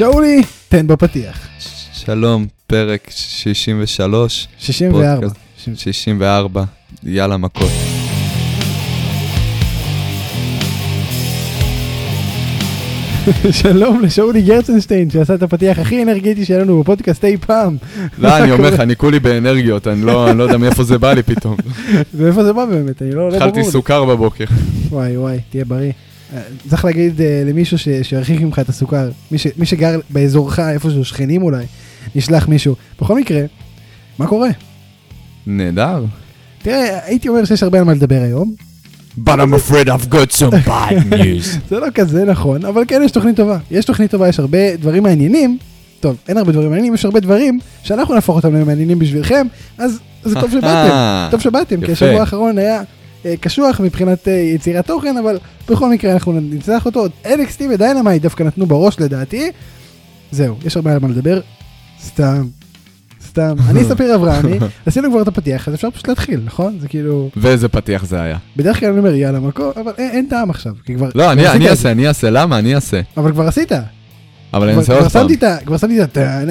שאולי, תן בפתיח. שלום, פרק 63. 64. 64, יאללה מכות. שלום לשאולי גרצנשטיין שעשה את הפתיח הכי אנרגטי שהיה לנו בפודקאסט אי פעם. לא, אני אומר לך, אני כולי באנרגיות, אני לא אני לא יודע מאיפה זה בא לי פתאום. ואיפה זה בא באמת? אני לא לא אכלתי. סוכר בבוקר. וואי וואי, תהיה בריא. אה, צריך להגיד אה, למישהו ש- שירחיק ממך את הסוכר. מי ש- מי שגר באזורך, איפשהו, שכנים אולי, נשלח מישהו. בכל מקרה, מה קורה? נהדר. תראה, הייתי אומר שיש הרבה על מה לדבר היום. But I'm afraid I've got some bad news. זה לא כזה נכון, אבל כן יש תוכנית טובה. יש תוכנית טובה, יש הרבה דברים מעניינים. טוב, אין הרבה דברים מעניינים, יש הרבה דברים שאנחנו נהפוך אותם למעניינים בשבילכם, אז זה טוב שבאתם. טוב שבאתם, כי. השבוע האחרון היה אה, קשוח מבחינת אה, יצירת תוכן, אבל בכל מקרה אנחנו נצטרך אותו. NXT ו Dynamite דווקא נתנו בראש לדעתי. זהו, יש הרבה על מה לדבר. סתם. סתם. אני ספיר אברהמי, עשינו כבר את הפתיח, אז אפשר פשוט להתחיל, נכון? זה כאילו, ואיזה פתיח זה היה. בדרך כלל אני אומר יאללה מקום, אבל אין, טעם עכשיו, כי כבר... לא, אני אעשה. אני אעשה, למה? אני אעשה. אבל כבר עשית. אבל אני כבר עוד פעם. כבר שמתי את ה...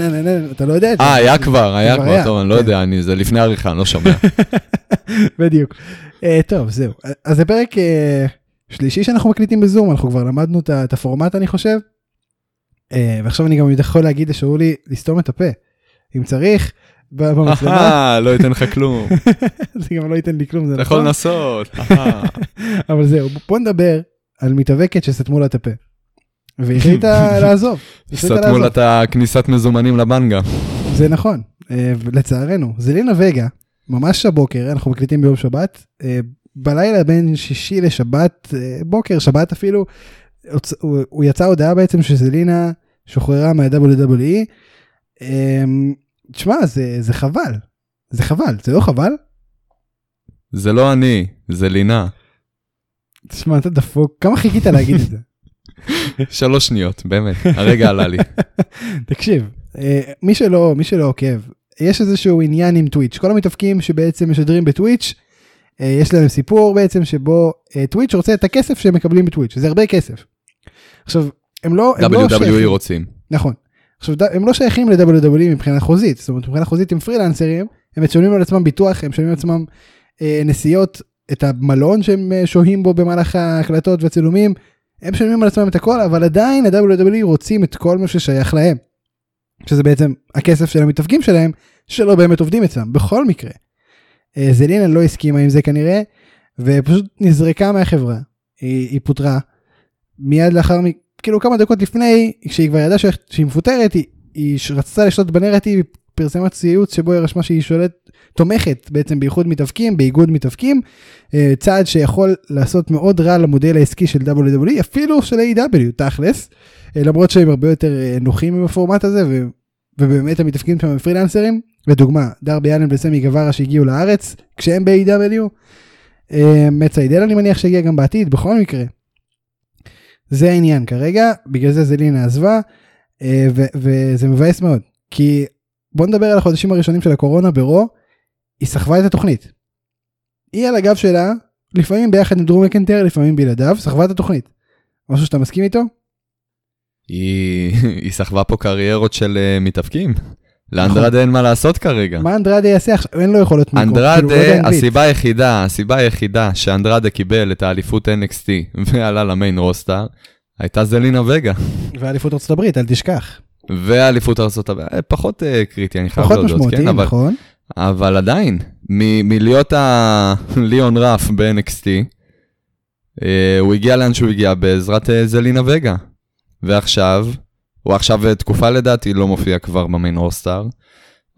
אתה לא יודע את זה. אה, היה כבר, היה כבר כבר, היה, טוב, אני לא כן. יודע, זה לפני עריכה, אני לא שומע. בדיוק. אה, טוב, זהו. אז זה פרק אה, שלישי שאנחנו מקליטים בזום, אנחנו כבר למדנו את הפורמט אני חושב. אה, ועכשיו אני גם יכול להגיד לשאולי לסתום את הפה, אם צריך, במצלמה, לא ייתן לך כלום. זה גם לא ייתן לי כלום, זה אתה יכול נכון, לנסות. אבל זהו, בוא נדבר על מתאבקת שסתמו לה את הפה. והיא החליטה לעזוב. סתמו. לה את הכניסת מזומנים לבנגה. זה נכון, לצערנו. זלינה וגה, ממש הבוקר, אנחנו מקליטים ביום שבת, אה, בלילה בין שישי לשבת, אה, בוקר, שבת אפילו, הוא הוא יצא הודעה בעצם שזלינה שוחררה מה-WWE. אה, תשמע, זה, זה חבל, זה חבל, זה לא חבל? זה לא אני, זה לינה. תשמע, אתה דפוק, כמה חיכית להגיד את זה? שלוש שניות, באמת, הרגע עלה לי. תקשיב, אה, מי שלא, מי שלא עוקב, יש איזשהו עניין עם טוויץ', כל המתאבקים שבעצם משדרים בטוויץ', אה, יש להם סיפור בעצם שבו אה, טוויץ' רוצה את הכסף שהם מקבלים בטוויץ', זה הרבה כסף. עכשיו, הם לא, הם לא WWE שייכים, רוצים. נכון. עכשיו, הם לא שייכים ל-WWE מבחינה חוזית, זאת אומרת, מבחינה חוזית הם פרילנסרים, הם משלמים על עצמם ביטוח, הם משלמים על עצמם אה, נסיעות, את המלון שהם אה, שוהים בו במהלך ההקלטות והצילומים, הם משלמים על עצמם את הכל, אבל עדיין ה-WWE רוצים את כל מה ששייך להם. שזה בעצם הכסף של המתאבקים שלהם, שלא באמת עובדים אצלם, בכל מקרה. אה, זלינה לא הסכימה עם זה כנראה, ופשוט נזרקה מהחברה. היא, היא פוטרה. מיד לאחר, כאילו כמה דקות לפני, כשהיא כבר ידעה שהיא- מפוטרת, היא, היא רצתה לשלוט בנרטיב, היא פרסמה ציוץ שבו היא רשמה שהיא שולט, תומכת בעצם באיחוד מתאבקים, באיגוד מתאבקים, אה, צעד שיכול לעשות מאוד רע למודל העסקי של WWE, אפילו של A.W. תכלס, אה, למרות שהם הרבה יותר אה, נוחים עם הפורמט הזה, ובאמת המתאבקים שם הם פרילנסרים. לדוגמה, דרבי אלן וסמי גווארה שהגיעו לארץ, כשהם ב-A.W. מצא אידל אני מניח שהגיע גם בעתיד, בכל מקרה. זה העניין כרגע, בגלל זה זלינה עזבה, וזה מבאס מאוד. כי בוא נדבר על החודשים הראשונים של הקורונה ברו, היא סחבה את התוכנית. היא על הגב שלה, לפעמים ביחד עם דרום מקנטר, לפעמים בלעדיו, סחבה את התוכנית. משהו שאתה מסכים איתו? היא היא סחבה פה קריירות של אה, מתאבקים. לאנדרדה אין מה לעשות כרגע. מה אנדרדה יעשה עכשיו? אין לו יכולות מיקרו. כאילו, לא אנדרדה, אנגלית. הסיבה היחידה, הסיבה היחידה שאנדרדה קיבל את האליפות NXT ועלה למיין רוסטר, הייתה זלינה וגה. ואליפות ארצות הברית, אל תשכח. ואליפות ארצות הברית, אה, פחות אה, קריטי, אני חייב פחות להודות, משמעותי, כן? אבל- נכון? אבל עדיין, מ- מלהיות הליאון רף ב-NXT, אה, הוא הגיע לאן שהוא הגיע בעזרת זלינה וגה. ועכשיו, הוא עכשיו תקופה לדעתי לא מופיע כבר במיין רוסטר.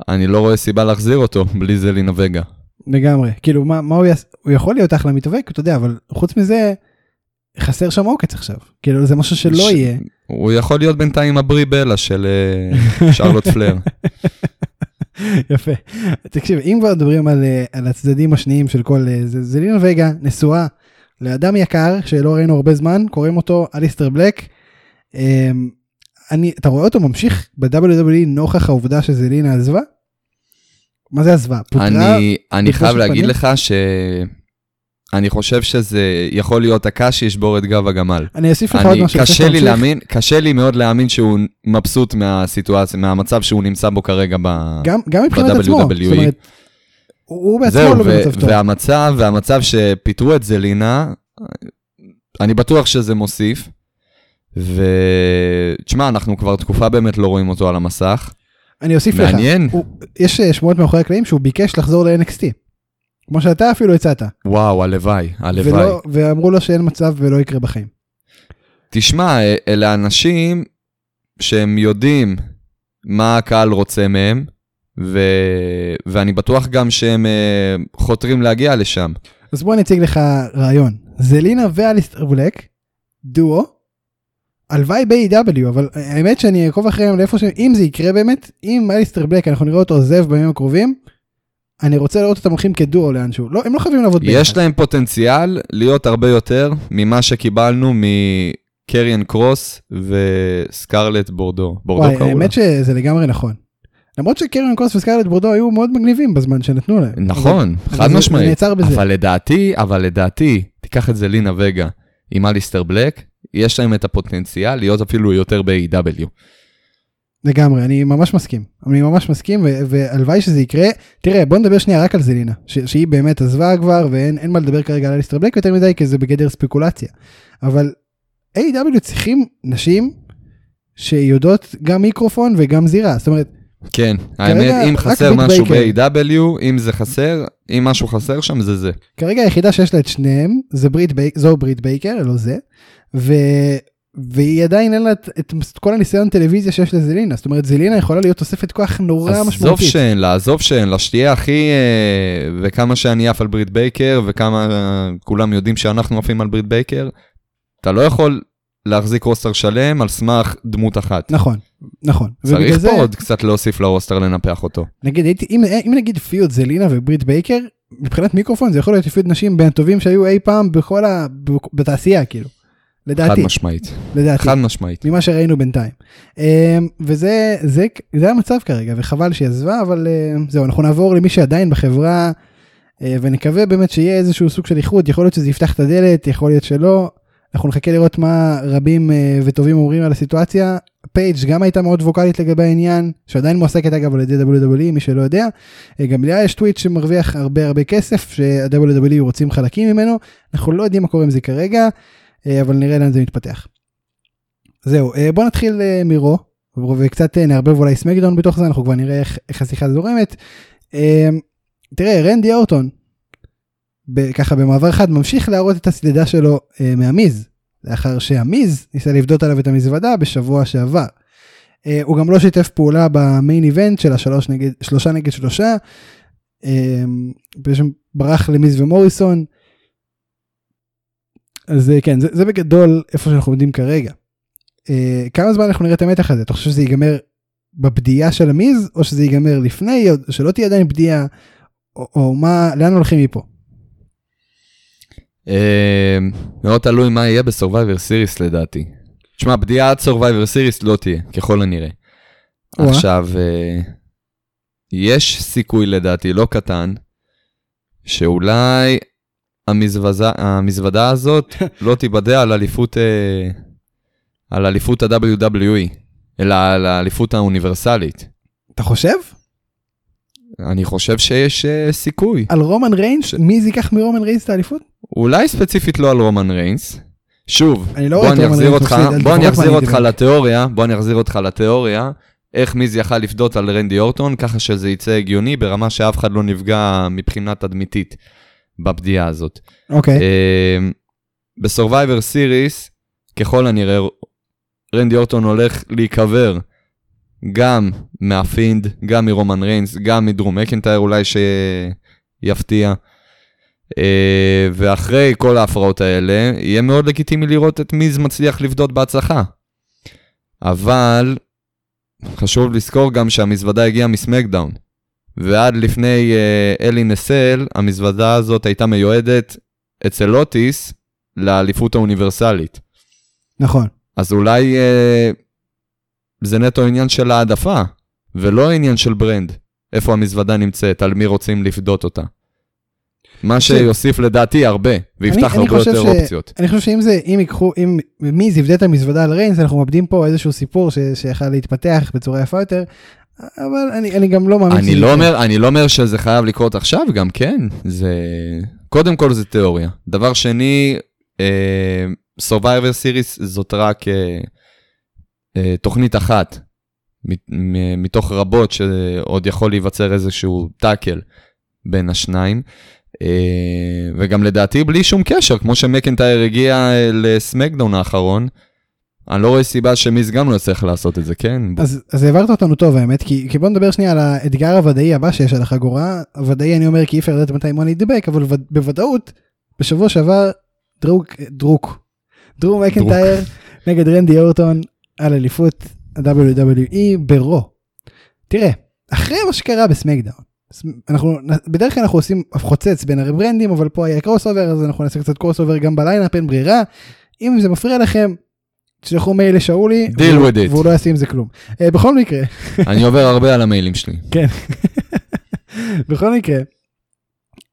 אני לא רואה סיבה להחזיר אותו בלי זלינה וגה. לגמרי. כאילו, מה, מה הוא יעשה? הוא יכול להיות אחלה מתאבק, אתה יודע, אבל חוץ מזה, חסר שם עוקץ עכשיו. כאילו, זה משהו שלא ש- יהיה. הוא יכול להיות בינתיים הברי בלה של אה, שרלוט פלר. יפה. תקשיב, אם כבר מדברים על, אה, על הצדדים השניים של כל אה, זה, זלינה וגה נשואה לאדם יקר שלא ראינו הרבה זמן, קוראים אותו אליסטר בלק. אמ, אני, אתה רואה אותו ממשיך ב-WWE נוכח העובדה שזלינה עזבה? מה זה עזבה? פוטרה? אני, אני חייב להגיד פנים? לך אני חושב שזה יכול להיות הקש שישבור את גב הגמל. אני אוסיף לך עוד משהו. קשה לי. להאמין, קשה לי מאוד להאמין שהוא מבסוט מהסיטואציה, מהמצב שהוא נמצא בו כרגע ב... גם, גם מבחינת ב- עצמו. זאת. אומרת, הוא בעצמו זהו, לא במצב טוב. והמצב, והמצב שפיטרו את זלינה, אני בטוח שזה מוסיף. ותשמע, אנחנו כבר תקופה באמת לא רואים אותו על המסך. אני אוסיף לך. מעניין. יש אה, שמועות מאחורי הקלעים שהוא ביקש לחזור ל-NXT. כמו שאתה אפילו הצעת. וואו, הלוואי, הלוואי. ולא- ואמרו לו שאין מצב ולא יקרה בחיים. תשמע, אלה אנשים שהם יודעים מה הקהל רוצה מהם, ו... ואני בטוח גם שהם אה, חותרים להגיע לשם. אז בוא אני אציג לך רעיון. זלינה ואליסטר בלק, דואו, הלוואי ב-AW, אבל האמת שאני אעקוב אחריהם לאיפה ש... אם זה יקרה באמת, אם אליסטר בלק אנחנו נראה אותו עוזב בימים הקרובים, אני רוצה לראות אותם הולכים כדואו לאנשהו. לא, הם לא חייבים לעבוד ביחד. יש להם פוטנציאל להיות הרבה יותר ממה שקיבלנו מקריאן קרוס וסקרלט בורדו. בורדו וואי, קראו. האמת שזה לגמרי נכון. למרות שקרן קרוס וסקרלט בורדו היו מאוד מגניבים בזמן שנתנו להם. נכון, חד משמעית. זה נעצר בזה. אבל לדעתי, אבל לדעתי, תיקח את זה לינה וגה עם אליסטר בלק, יש להם את הפוטנציאל להיות אפילו יותר ב-AW. לגמרי, אני ממש מסכים. אני ממש מסכים, והלוואי שזה יקרה. תראה, בוא נדבר שנייה רק על זלינה, ש- שהיא באמת עזבה כבר, ואין אין מה לדבר כרגע על אליסטר בלק יותר מדי, כי זה בגדר ספקולציה. אבל AEW צריכים נשים שיודעות גם מיקרופון וגם זירה. זאת אומרת, כן, האמת, אם חסר משהו בייקר. ב-AEW, אם זה חסר, אם משהו חסר שם, זה זה. כרגע היחידה שיש לה את שניהם, זה ברית ביק, זו ברית בייקר, לא זה. ו... והיא עדיין אין לה את, את כל הניסיון טלוויזיה שיש לזלינה. זאת אומרת, זלינה יכולה להיות תוספת כוח נורא עזוב משמעותית. שאין לה, עזוב שאין לה, שתהיה הכי... אה, וכמה שאני עף על ברית בייקר, וכמה אה, כולם יודעים שאנחנו עפים על ברית בייקר, אתה לא יכול להחזיק roster שלם על סמך דמות אחת. נכון, נכון. צריך זה- פה עוד קצת להוסיף ל roster לנפח אותו. נגיד הייתי אם, אם נגיד feud זלינה וברית בייקר מבחינת מיקרופון זה יכול להיות feud נשים בין הטובים שהיו אי פעם בכל ה... בתעשייה כאילו. חד לדעתי, משמעית. לדעתי, חד משמעית. ממה שראינו בינתיים. אמ, וזה זה, זה המצב כרגע וחבל שהיא עזבה אבל אמ, זהו אנחנו נעבור למי שעדיין בחברה אה, ונקווה באמת שיהיה איזשהו סוג של איחוד יכול להיות שזה יפתח את הדלת יכול להיות שלא. אנחנו נחכה לראות מה רבים אה, וטובים אומרים על הסיטואציה. פייג' גם הייתה מאוד ווקאלית לגבי העניין שעדיין מועסקת אגב על ידי WWE מי שלא יודע. אה, גם לה יש טוויט שמרוויח הרבה הרבה כסף שה-WWE רוצים חלקים ממנו אנחנו לא יודעים מה קורה עם זה כרגע אבל נראה לאן זה מתפתח. זהו אה, בוא נתחיל אה, מרו וקצת אה, נערבב אולי סמקדאון בתוך זה אנחנו כבר נראה איך, איך השיחה זורמת. אה, תראה רנדי אורטון ככה במעבר אחד ממשיך להראות את הסלידה שלו אה, מהמיז לאחר שהמיז ניסה לבדות עליו את המזוודה בשבוע שעבר. אה, הוא גם לא שיתף פעולה במיין איבנט של השלוש נגד שלושה נגד שלושה. אה, בעצם ברח למיז ומוריסון. אז אה, כן זה, זה בגדול איפה שאנחנו עומדים כרגע. אה, כמה זמן אנחנו נראה את המתח הזה אתה חושב שזה ייגמר בפדיה של המיז או שזה ייגמר לפני או שלא תהיה עדיין פדיה או, או מה לאן הולכים מפה. אה, מאוד תלוי מה יהיה ב Survivor Series לדעתי. תשמע, בדיעת סורווייבר סיריס לא תהיה, ככל הנראה. או-אה. עכשיו, אה, יש סיכוי לדעתי, לא קטן, שאולי המזוודה, המזוודה הזאת לא תיבדע על אליפות, אה, על אליפות ה-WWE, אלא על האליפות האוניברסלית. אתה חושב? אני חושב שיש אה, סיכוי. על רומן ריינס ש- מי זה ייקח מרומן ריינס את האליפות? אולי ספציפית לא על רומן ריינס. שוב, אני לא בוא אני אחזיר אותך, בוא אני אחזיר אותך. לתיאוריה, בוא אני אחזיר אותך לתיאוריה, איך מיז יכל לפדות על רנדי אורטון, ככה שזה יצא הגיוני ברמה שאף אחד לא נפגע מבחינה תדמיתית בפדיה הזאת. אוקיי אמ, ב Survivor Series, ככל הנראה, רנדי אורטון הולך להיקבר גם מהפינד, גם מרומן ריינס, גם מדרו מקנטייר אולי שיפתיע. אה, ואחרי כל ההפרעות האלה, יהיה מאוד לגיטימי לראות את מיז מצליח לפדות בהצלחה. אבל חשוב לזכור גם שהמזוודה הגיעה מסמקדאון. ועד לפני אה, אלי נסל, המזוודה הזאת הייתה מיועדת אצל אוטיס לאליפות האוניברסלית. נכון אז אולי אה, זה נטו עניין של העדפה, ולא עניין של ברנד. איפה המזוודה נמצאת, על מי רוצים לפדות אותה. מה שיוסיף לדעתי הרבה, ויפתח אני הרבה חושב יותר ש- אופציות. אני חושב שאם זה, אם ייקחו, אם מיז יבדה את המזוודה על ריינס, אנחנו מאבדים פה איזשהו סיפור שיכל להתפתח בצורה יפה יותר, אבל אני, אני גם לא מאמין אני לא. אומר, אני לא אומר שזה חייב לקרות עכשיו, גם כן, זה... קודם כל זה תיאוריה. דבר שני, אה, Survivor Series זאת רק אה, אה, תוכנית אחת, מתוך רבות שעוד יכול להיווצר איזשהו טאקל בין השניים. אה, וגם לדעתי בלי שום קשר, כמו שמקנטייר הגיע אה, לסמקדאון האחרון, אני לא רואה סיבה שמיס גם לא יצטרך לעשות את זה, כן? אז, אז העברת אותנו טוב האמת, כי, כי בוא נדבר שנייה על האתגר הוודאי הבא שיש על החגורה, הוודאי אני אומר כי אי אפשר לדעת מתי מוני ידבק, אבל וד- בוודאות, בשבוע שעבר דרוק, דרוק, דרו מקנטייר נגד רנדי אורטון על אליפות ה-WWE ברו. תראה, אחרי מה שקרה ב SmackDown, אנחנו בדרך כלל אנחנו עושים חוצץ בין הברנדים אבל פה היה crossover אז אנחנו נעשה קצת crossover גם ב lineup אין ברירה אם זה מפריע לכם תשלחו מייל לשאולי Deal והוא- with it. והוא לא יעשה עם זה כלום. אה, בכל מקרה אני עובר הרבה על המיילים שלי. בכל מקרה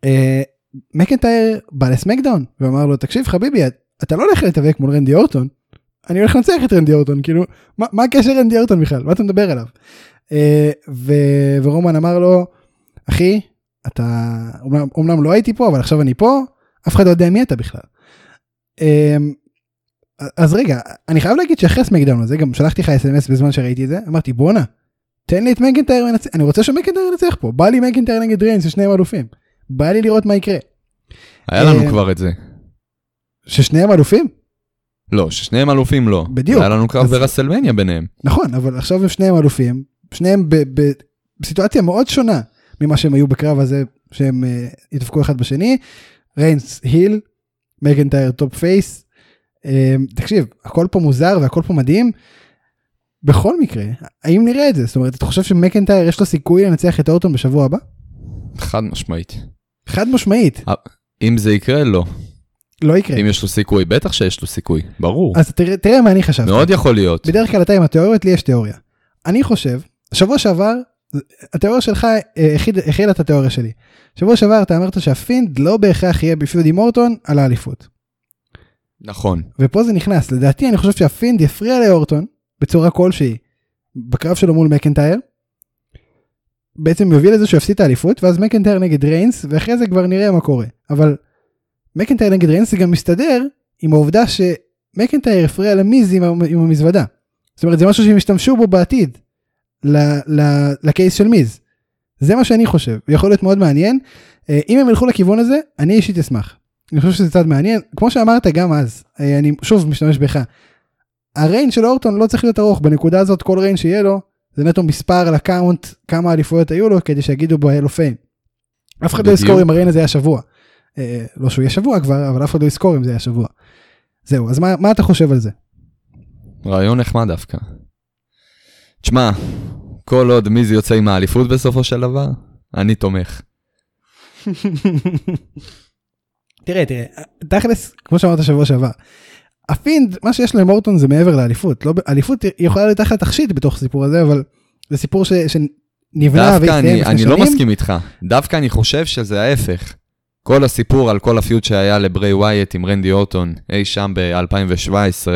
אה, מקנטייר בא ל SmackDown ואמר לו תקשיב חביבי אתה לא הולך להתאבק מול רנדי אורטון אני הולך לנצח את רנדי אורטון כאילו מה, מה הקשר רנדי אורטון בכלל מה אתה מדבר עליו. אה, ורומן אמר לו אחי אתה אומנם, אומנם לא הייתי פה אבל עכשיו אני פה אף אחד לא יודע מי אתה בכלל. אה, אז רגע אני חייב להגיד שאחרי סמקדאון הזה גם שלחתי לך אס.אם.אס בזמן שראיתי את זה אמרתי בואנה תן לי את מקנטייר מנצח אני רוצה שמקנטייר ינצח פה בא לי מקנטייר נגד ריינס ששניהם אלופים בא לי לראות מה יקרה היה לנו אה, כבר את זה. ששניהם אלופים לא, ששניהם אלופים לא. בדיוק. היה לנו קרב אז- ב WrestleMania ביניהם. נכון אבל עכשיו הם שניהם אלופים שניהם בסיטואציה מאוד שונה ממה שהם היו בקרב הזה שהם אה, התאבקו אחד בשני ריינס heel מקנטייר top face תקשיב הכל פה מוזר והכל פה מדהים. בכל מקרה האם נראה את זה זאת אומרת אתה חושב שמקנטייר יש לו סיכוי לנצח את אורטון בשבוע הבא? חד משמעית. חד משמעית אם זה יקרה, לא. לא יקרה. אם יש לו סיכוי, בטח שיש לו סיכוי. ברור. אז תראה, תראה מה אני חשבתי. מאוד יכול להיות. בדרך כלל אתה עם התיאוריות, לי יש תיאוריה. אני חושב, שבוע שעבר, התיאוריה שלך אה, הכיל- הכילה את התיאוריה שלי. שבוע שעבר אתה אמרת שהפינד לא בהכרח יהיה ב feud עם אורטון על האליפות. נכון. ופה זה נכנס, לדעתי אני חושב שהפינד יפריע לאורטון בצורה כלשהי בקרב שלו מול מקנטייר. בעצם יוביל לזה שהוא יפסיד את האליפות ואז מקנטייר נגד ריינס ואחרי זה כבר נראה מה קורה אבל מקנטייר נגד ריינס זה גם מסתדר עם העובדה שמקנטייר הפריע למיז עם, עם המזוודה. זאת אומרת זה משהו שהם ישתמשו בו בעתיד ל- ל- לקייס של מיז. זה מה שאני חושב יכול להיות מאוד מעניין אה, אם הם ילכו לכיוון הזה אני אישית אשמח. אני חושב שזה צד מעניין כמו שאמרת גם אז אה, אני שוב משתמש בך. הריין של אורטון לא צריך להיות ארוך בנקודה הזאת כל ריין שיהיה לו זה נטו מספר לקאונט כמה אליפויות היו לו כדי שיגידו בו היה לו פיין. אף אחד לא. יזכור אם הריין הזה היה שבוע. אה, לא שהוא יהיה שבוע כבר אבל אף אחד לא יזכור אם זה היה שבוע. זהו אז מה, מה אתה חושב על זה? רעיון נחמד דווקא. תשמע, כל עוד מיז יוצא עם האליפות בסופו של דבר, אני תומך. תראה תראה תכלס כמו שאמרת שבוע שעבר. הפינד מה שיש אורטון זה מעבר לאליפות לא אליפות יכולה להיות אחלה תכשיט בתוך הסיפור הזה אבל זה סיפור ש, שנבנה דווקא והתקיים לפני אני לא שנים. מסכים איתך. דווקא אני חושב שזה ההפך. כל הסיפור על כל ה feud שהיה לברי ווייט עם רנדי אורטון אי שם ב-2017,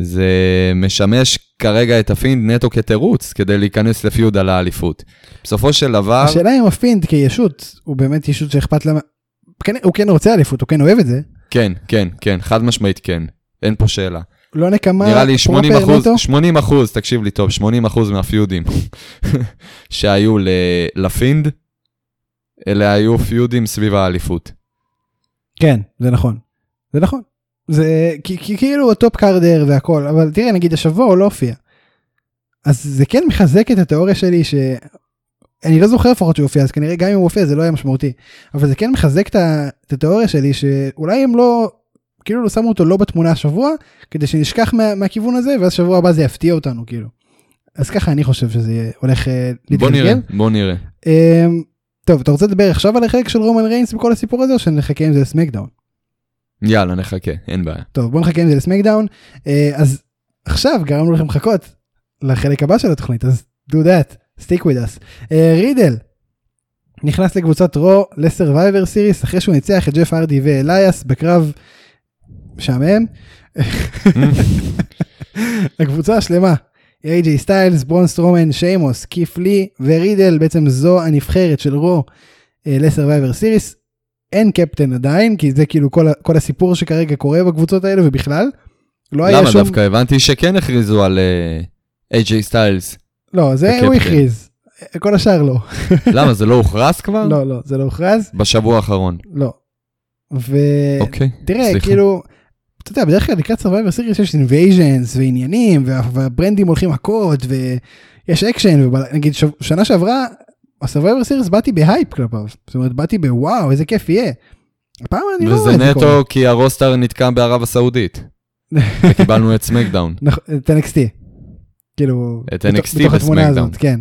זה משמש כרגע את הפינד נטו כתירוץ כדי להיכנס ל feud על האליפות. בסופו של דבר, השאלה אם הפינד כישות הוא באמת ישות שאכפת לה. כן, הוא כן רוצה אליפות הוא כן אוהב את זה כן, כן, כן, חד משמעית כן. אין פה שאלה. לא נקמה נראה לי 80 פרופר אחוז, נטו. 80 אחוז, תקשיב לי טוב, 80 אחוז מהפיודים שהיו ל- לפינד, אלה היו פיודים סביב האליפות. כן זה נכון זה נכון זה כי, כי כאילו ה top carder והכל אבל תראה נגיד השבוע הוא לא הופיע. אז זה כן מחזק את התיאוריה שלי ש... אני לא זוכר לפחות שהוא הופיע אז כנראה גם אם הוא הופיע זה לא היה משמעותי אבל זה כן מחזק את, התיאוריה שלי שאולי הם לא כאילו לא שמו אותו לא בתמונה השבוע כדי שנשכח מה... מהכיוון הזה ואז שבוע הבא זה יפתיע אותנו כאילו. אז ככה אני חושב שזה הולך אה, בוא נראה, להתגלגל. בוא נראה. אמ, טוב אתה רוצה לדבר עכשיו על החלק של רומן ריינס בכל הסיפור הזה או שנחכה עם זה לסמקדאון. יאללה, נחכה, אין בעיה. טוב בוא נחכה עם זה ל SmackDown אה, אז עכשיו גרמנו לכם לחכות לחלק הבא של התוכנית אז do that with us. אה, רידל נכנס לקבוצת Raw ל Survivor Series אחרי שהוא ניצח את ג'ף הארדי ואליאס בקרב משעמם. הקבוצה השלמה, איי-ג'יי סטיילס, ברון סטרומן, שיימוס, קית' לי ורידל, בעצם זו הנבחרת של Raw אה, ל Survivor Series. אין קפטן עדיין, כי זה כאילו כל, כל הסיפור שכרגע קורה בקבוצות האלה ובכלל. לא היה למה שום... דווקא הבנתי שכן הכריזו על איי-ג'יי סטיילס. לא, זה הוא הקפטן. הכריז. כל השאר לא. למה, זה לא הוכרז כבר? לא, לא, זה לא הוכרז. בשבוע האחרון. לא. ו... אוקיי, סליחה. כאילו, אתה יודע, בדרך כלל לקראת Survivor Series יש invasions ועניינים, וה- והברנדים הולכים מכות, ויש אקשן, ונגיד שנה שעברה, ה-Survivor Series באתי בהייפ כלפיו, זאת אומרת, באתי בוואו, איזה כיף יהיה. הפעם אני לא רואה וזה את זה קורה. נטו כי ה roster נתקע בערב הסעודית. וקיבלנו את SmackDown. נכון, את NXT. כאילו, את NXT ב SmackDown. הזאת, כן.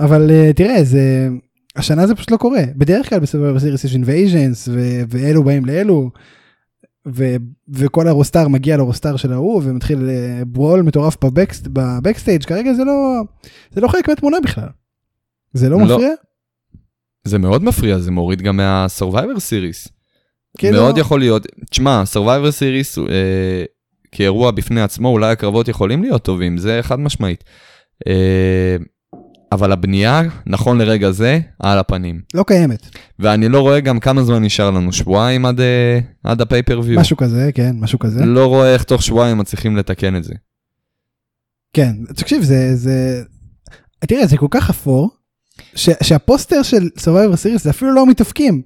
אבל אה, תראה, זה, השנה זה פשוט לא קורה. בדרך כלל ב Survivor Series יש invasions, ואלו באים לאלו, ו- וכל ה roster מגיע ל roster של ההוא, ומתחיל אה, brawl מטורף ב backs- ב backstage, כרגע זה לא, זה לא חלק מהתמונה בכלל. זה לא לא. מפריע? זה מאוד מפריע, זה מוריד גם מה-Survivor Series. כאילו- מאוד יכול להיות, תשמע, Survivor Series אה, כאירוע בפני עצמו, אולי הקרבות יכולים להיות טובים, זה חד משמעית. אה, אבל הבנייה, נכון לרגע זה, על הפנים. לא קיימת. ואני לא רואה גם כמה זמן נשאר לנו, שבועיים עד, אה, עד הפייפריוויו. משהו כזה, כן, משהו כזה. לא רואה איך תוך שבועיים מצליחים לתקן את זה. כן, תקשיב, זה, זה, תראה, זה כל כך אפור, ש, שהפוסטר של Survivor Series זה אפילו לא מתאפקים.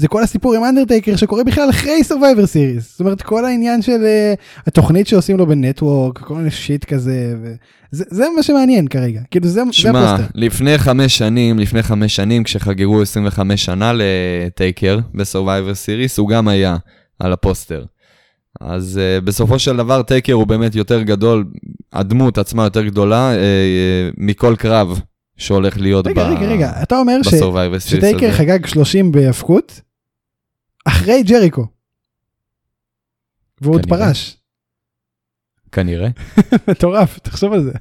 זה כל הסיפור עם אנדרטייקר שקורה בכלל אחרי Survivor Series. זאת אומרת, כל העניין של אה, התוכנית שעושים לו ב Network, כל מיני shit כזה, וזה, זה מה שמעניין כרגע. כאילו, זה, זה שמע, הפוסטר. לפני חמש שנים, לפני חמש שנים, כשחגגו 25 שנה לטייקר ב Survivor Series, הוא גם היה על הפוסטר. אז uh, בסופו של דבר טייקר הוא באמת יותר גדול, הדמות עצמה יותר גדולה uh, uh, מכל קרב שהולך להיות רגע, רגע, רגע, אתה אומר ש, בסורווייבר סיריס שטייקר הזה. חגג 30 בהאבקות, אחרי ג'ריקו. והוא עוד. פרש. כנראה. מטורף, תחשוב על זה.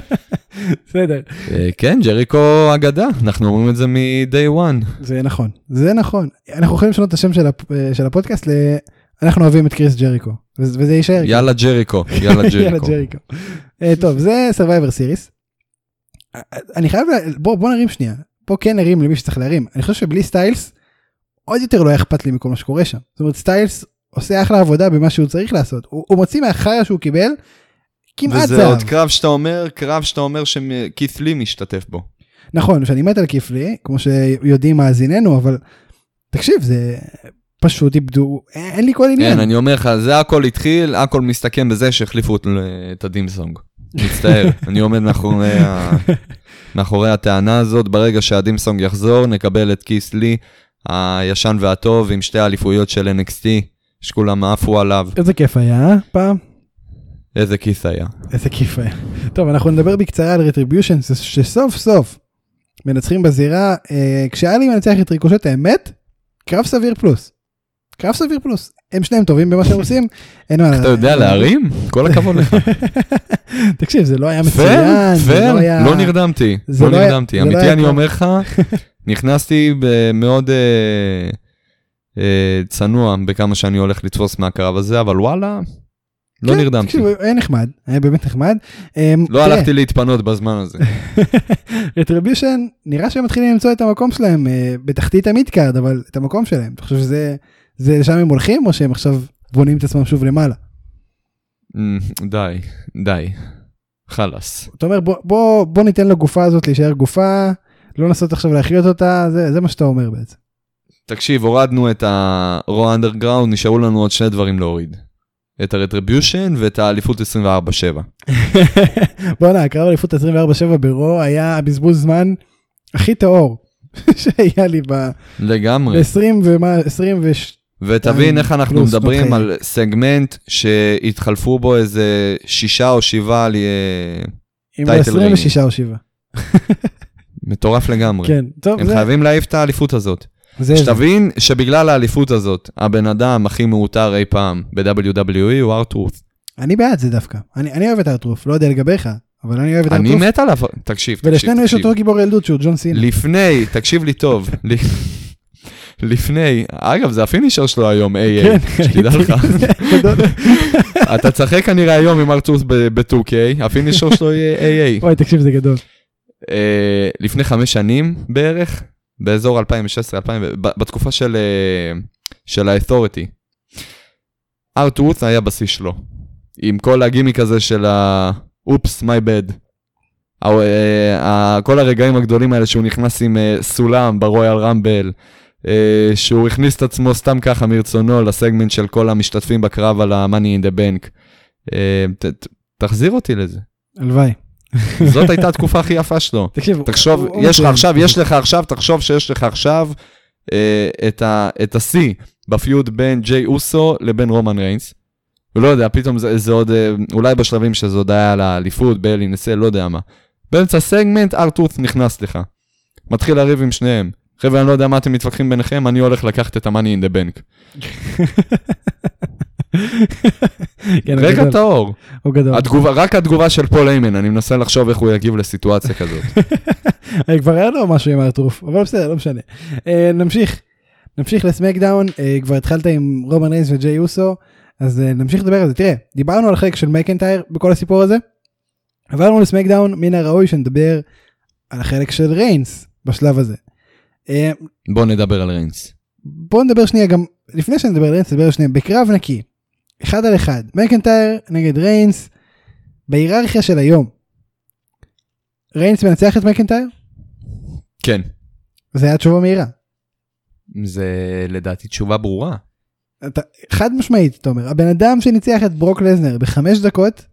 בסדר. Uh, כן, ג'ריקו אגדה, אנחנו אומרים את זה מ-day one. זה נכון, זה נכון. אנחנו יכולים לשנות את השם של. של הפודקאסט ל... אנחנו אוהבים את קריס ג'ריקו, וזה יישאר. יאללה ג'ריקו, יאללה ג'ריקו. אה, טוב, זה Survivor Series. אה, אני חייב, בוא נרים שנייה. פה כן נרים למי שצריך להרים. אני חושב שבלי סטיילס, עוד יותר לא היה אכפת לי מכל מה שקורה שם. זאת אומרת, סטיילס עושה אחלה עבודה במה שהוא צריך לעשות. הוא, הוא מוציא מהחרא שהוא קיבל, כמעט וזה זהב. עוד קרב שאתה אומר, קרב שאתה אומר שקית' לי משתתף בו. נכון, שאני מת על כיפלי, כמו שיודעים מאזיננו, אבל תקשיב, זה פשוט איבדו, אין, אין לי כל עניין. כן, אני אומר לך, זה הכל התחיל, הכל מסתכם בזה שהחליפו את הדימסונג. מצטער, אני עומד מאחורי, ה... מאחורי הטענה הזאת, ברגע שהדימסונג יחזור, נקבל את כיס לי, הישן והטוב, עם שתי האליפויות של NXT, שכולם עפו עליו, איזה כיף היה, אה? פעם? איזה כיס היה. איזה כיף היה. טוב, אנחנו נדבר בקצרה על רטריביושן, שסוף סוף מנצחים בזירה, אה, כשאלי מנצח את ריקושט האמת, קרב סביר פלוס. קרב סביר פלוס. הם שניהם טובים במה שהם עושים, אין מה... אתה יודע להרים? כל הכבוד לך. תקשיב, זה לא היה מצוין, זה פייר, לא היה... לא נרדמתי, לא לא נרדמתי. לא אמיתי, אני אומר לך, נכנסתי מאוד אה, אה, צנוע בכמה שאני הולך לתפוס מהקרב הזה, אבל וואלה, לא כן, נרדמתי. תקשיב, היה נחמד, היה באמת נחמד. אמ, לא הלכתי להתפנות בזמן הזה. רטריביושן נראה שהם מתחילים למצוא את המקום שלהם אה, בתחתית המידקארד אבל את המקום שלהם אתה חושב שזה זה לשם הם הולכים או שהם עכשיו בונים את עצמם שוב למעלה. אמ, די, די. חלאס. אתה אומר בוא בוא בוא ניתן לגופה הזאת להישאר גופה לא לנסות עכשיו להחיות אותה זה זה מה שאתה אומר בעצם. תקשיב, הורדנו את ה-Raw Underground, נשארו לנו עוד שני דברים להוריד. את ה-Retribution ואת האליפות 24/7. בואנה הקרב אליפות 24/7 ברו היה הבזבוז זמן הכי טהור שהיה לי לגמרי. ב-20 ומה 20 וש... ותבין איך אנחנו מדברים שנות על סגמנט שהתחלפו בו איזה שישה או שבעה לי- עם טייטל 26 או 7. מטורף לגמרי. כן טוב הם זה- חייבים להעיף את האליפות הזאת. זה שתבין שבגלל האליפות הזאת, הבן אדם הכי מעוטר אי פעם ב-WWE הוא ארתרוס. אני בעד זה דווקא אני אני אוהב את הארטרוף לא יודע לגביך אבל אני אוהב את אני ארטוף. מת עליו, תקשיב, תקשיב, ולשנינו יש. אותו גיבור ילדות שהוא ג'ון סינה. לפני, תקשיב לי טוב, לפני, אגב, זה הפינישר שלו היום, AA, כן, שתדע ראיתי. לך. אתה תשחק כנראה היום עם ארטוס ב-2K, הפינישר שלו יהיה AA. וואי, תקשיב, זה גדול. אה, לפני חמש שנים בערך, באזור 2016-2000, בתקופה של, אה, של ה-authority. ארטוס היה בשיא שלו, עם כל הגימיק הזה של ה... אופס, אה, ה- כל הרגעים הגדולים האלה שהוא נכנס עם אה, סולם ברויאל רמבל, אה, שהוא הכניס את עצמו סתם ככה מרצונו לסגמנט של כל המשתתפים בקרב על ה-money in the bank. אה, ת- ת- תחזיר אותי לזה. הלוואי. זאת הייתה התקופה הכי יפה שלו. תקשיב, תחשוב, יש לך. עכשיו, יש לך עכשיו, תחשוב שיש לך עכשיו אה, את השיא בפיוד בין ג'יי אוסו לבין רומן ריינס. ולא יודע, פתאום זה, זה עוד, אה, אולי בשלבים שזה עוד היה על האליפות, באלי נסה, לא יודע מה. באמצע סגמנט, ארטוס נכנס לך. מתחיל לריב עם שניהם. חבר'ה, אני לא יודע מה אתם מתווכחים ביניכם, אני הולך לקחת את ה-money in the bank. כן, רגע גדול, טהור. הוא גדול. התגובה, רק התגובה של פול היימן, אני מנסה לחשוב איך הוא יגיב לסיטואציה כזאת. כבר היה לו משהו עם ה R-Truth, אבל בסדר, לא משנה. אה, נמשיך, נמשיך ל SmackDown, אה, כבר התחלת עם רומן ריינס וג'יי אוסו, אז אה, נמשיך לדבר על זה. תראה, דיברנו על החלק של מקנטייר בכל הסיפור הזה, עברנו ל SmackDown, מן הראוי שנדבר על החלק של ריינס בשלב הזה. אה, בוא נדבר על ריינס. בוא נדבר שנייה גם, לפני שנדבר על ריינס, נדבר שנייה, בקרב נקי, אחד על אחד, מקנטייר נגד ריינס, בהיררכיה של היום. ריינס מנצח את מקנטייר? כן. זה היה תשובה מהירה. זה לדעתי תשובה ברורה. אתה, חד משמעית, אתה אומר, הבן אדם שניצח את ברוק לסנר בחמש דקות,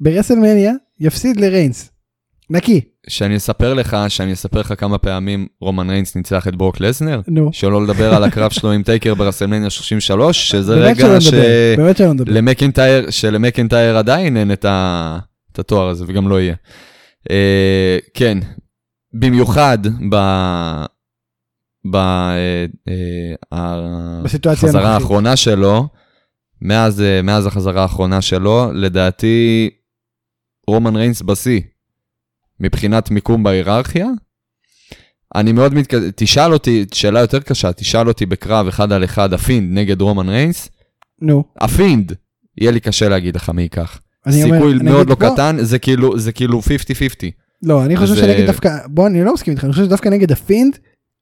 ב WrestleMania, יפסיד לריינס. נקי, שאני אספר לך, שאני אספר לך כמה פעמים רומן ריינס ניצח את ברוק לסנר? נו. שלא לדבר על הקרב שלו עם טייקר ב WrestleMania 33, שזה רגע נדבר, באמת שלא נדבר. שלמקינטייר, שלמקינטייר עדיין אין את, ה... את התואר הזה, וגם לא יהיה. אה, כן, במיוחד ב... ב... אה, אה, בסיטואציה החזרה. האחרונה שלו, מאז, אה, מאז החזרה האחרונה שלו, לדעתי רומן ריינס בשיא, מבחינת מיקום בהיררכיה. אני מאוד מתקדם, תשאל אותי, שאלה יותר קשה, תשאל אותי בקרב אחד על אחד הפינד נגד רומן ריינס, נו. הפינד, יהיה לי קשה להגיד לך מי ייקח. אני אומר- סיכוי אני מאוד לא בוא- קטן, זה כאילו, זה כאילו 50-50. לא, אני חושב זה- שנגד דווקא, בוא, אני לא מסכים איתך, אני חושב שדווקא נגד הפינד,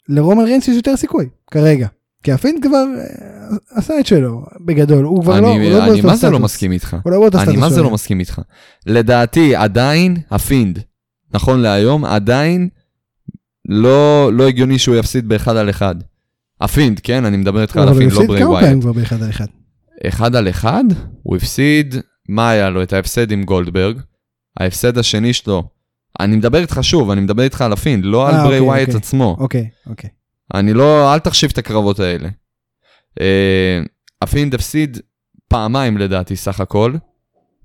לרומן ריינס יש יותר סיכוי, כרגע. כי הפינד כבר אה, עשה את שלו, בגדול, הוא כבר אני, לא, הוא לא אני באותו מה זה לא סטטוס. מסכים איתך? הוא לא באותו אני סטטוס. מה זה לא. מסכים איתך. לדעתי, עדיין, הפינד, נכון להיום, עדיין לא, לא הגיוני שהוא יפסיד באחד על אחד. הפינד, כן? אני מדבר איתך על אבל הוא הפינד, לא הפסיד ברי כמה ווייט. פעמים כבר באחד על אחד. אחד על אחד, הוא הפסיד, מה היה לו? את ההפסד עם גולדברג. ההפסד השני שלו, אני מדבר איתך שוב, אני מדבר איתך על הפינד, לא על אה, ברי אוקיי, ווייט אוקיי. עצמו. אוקיי, אוקיי. אני לא, אל תחשיב את הקרבות האלה. אה, הפינד הפסיד פעמיים לדעתי סך הכל.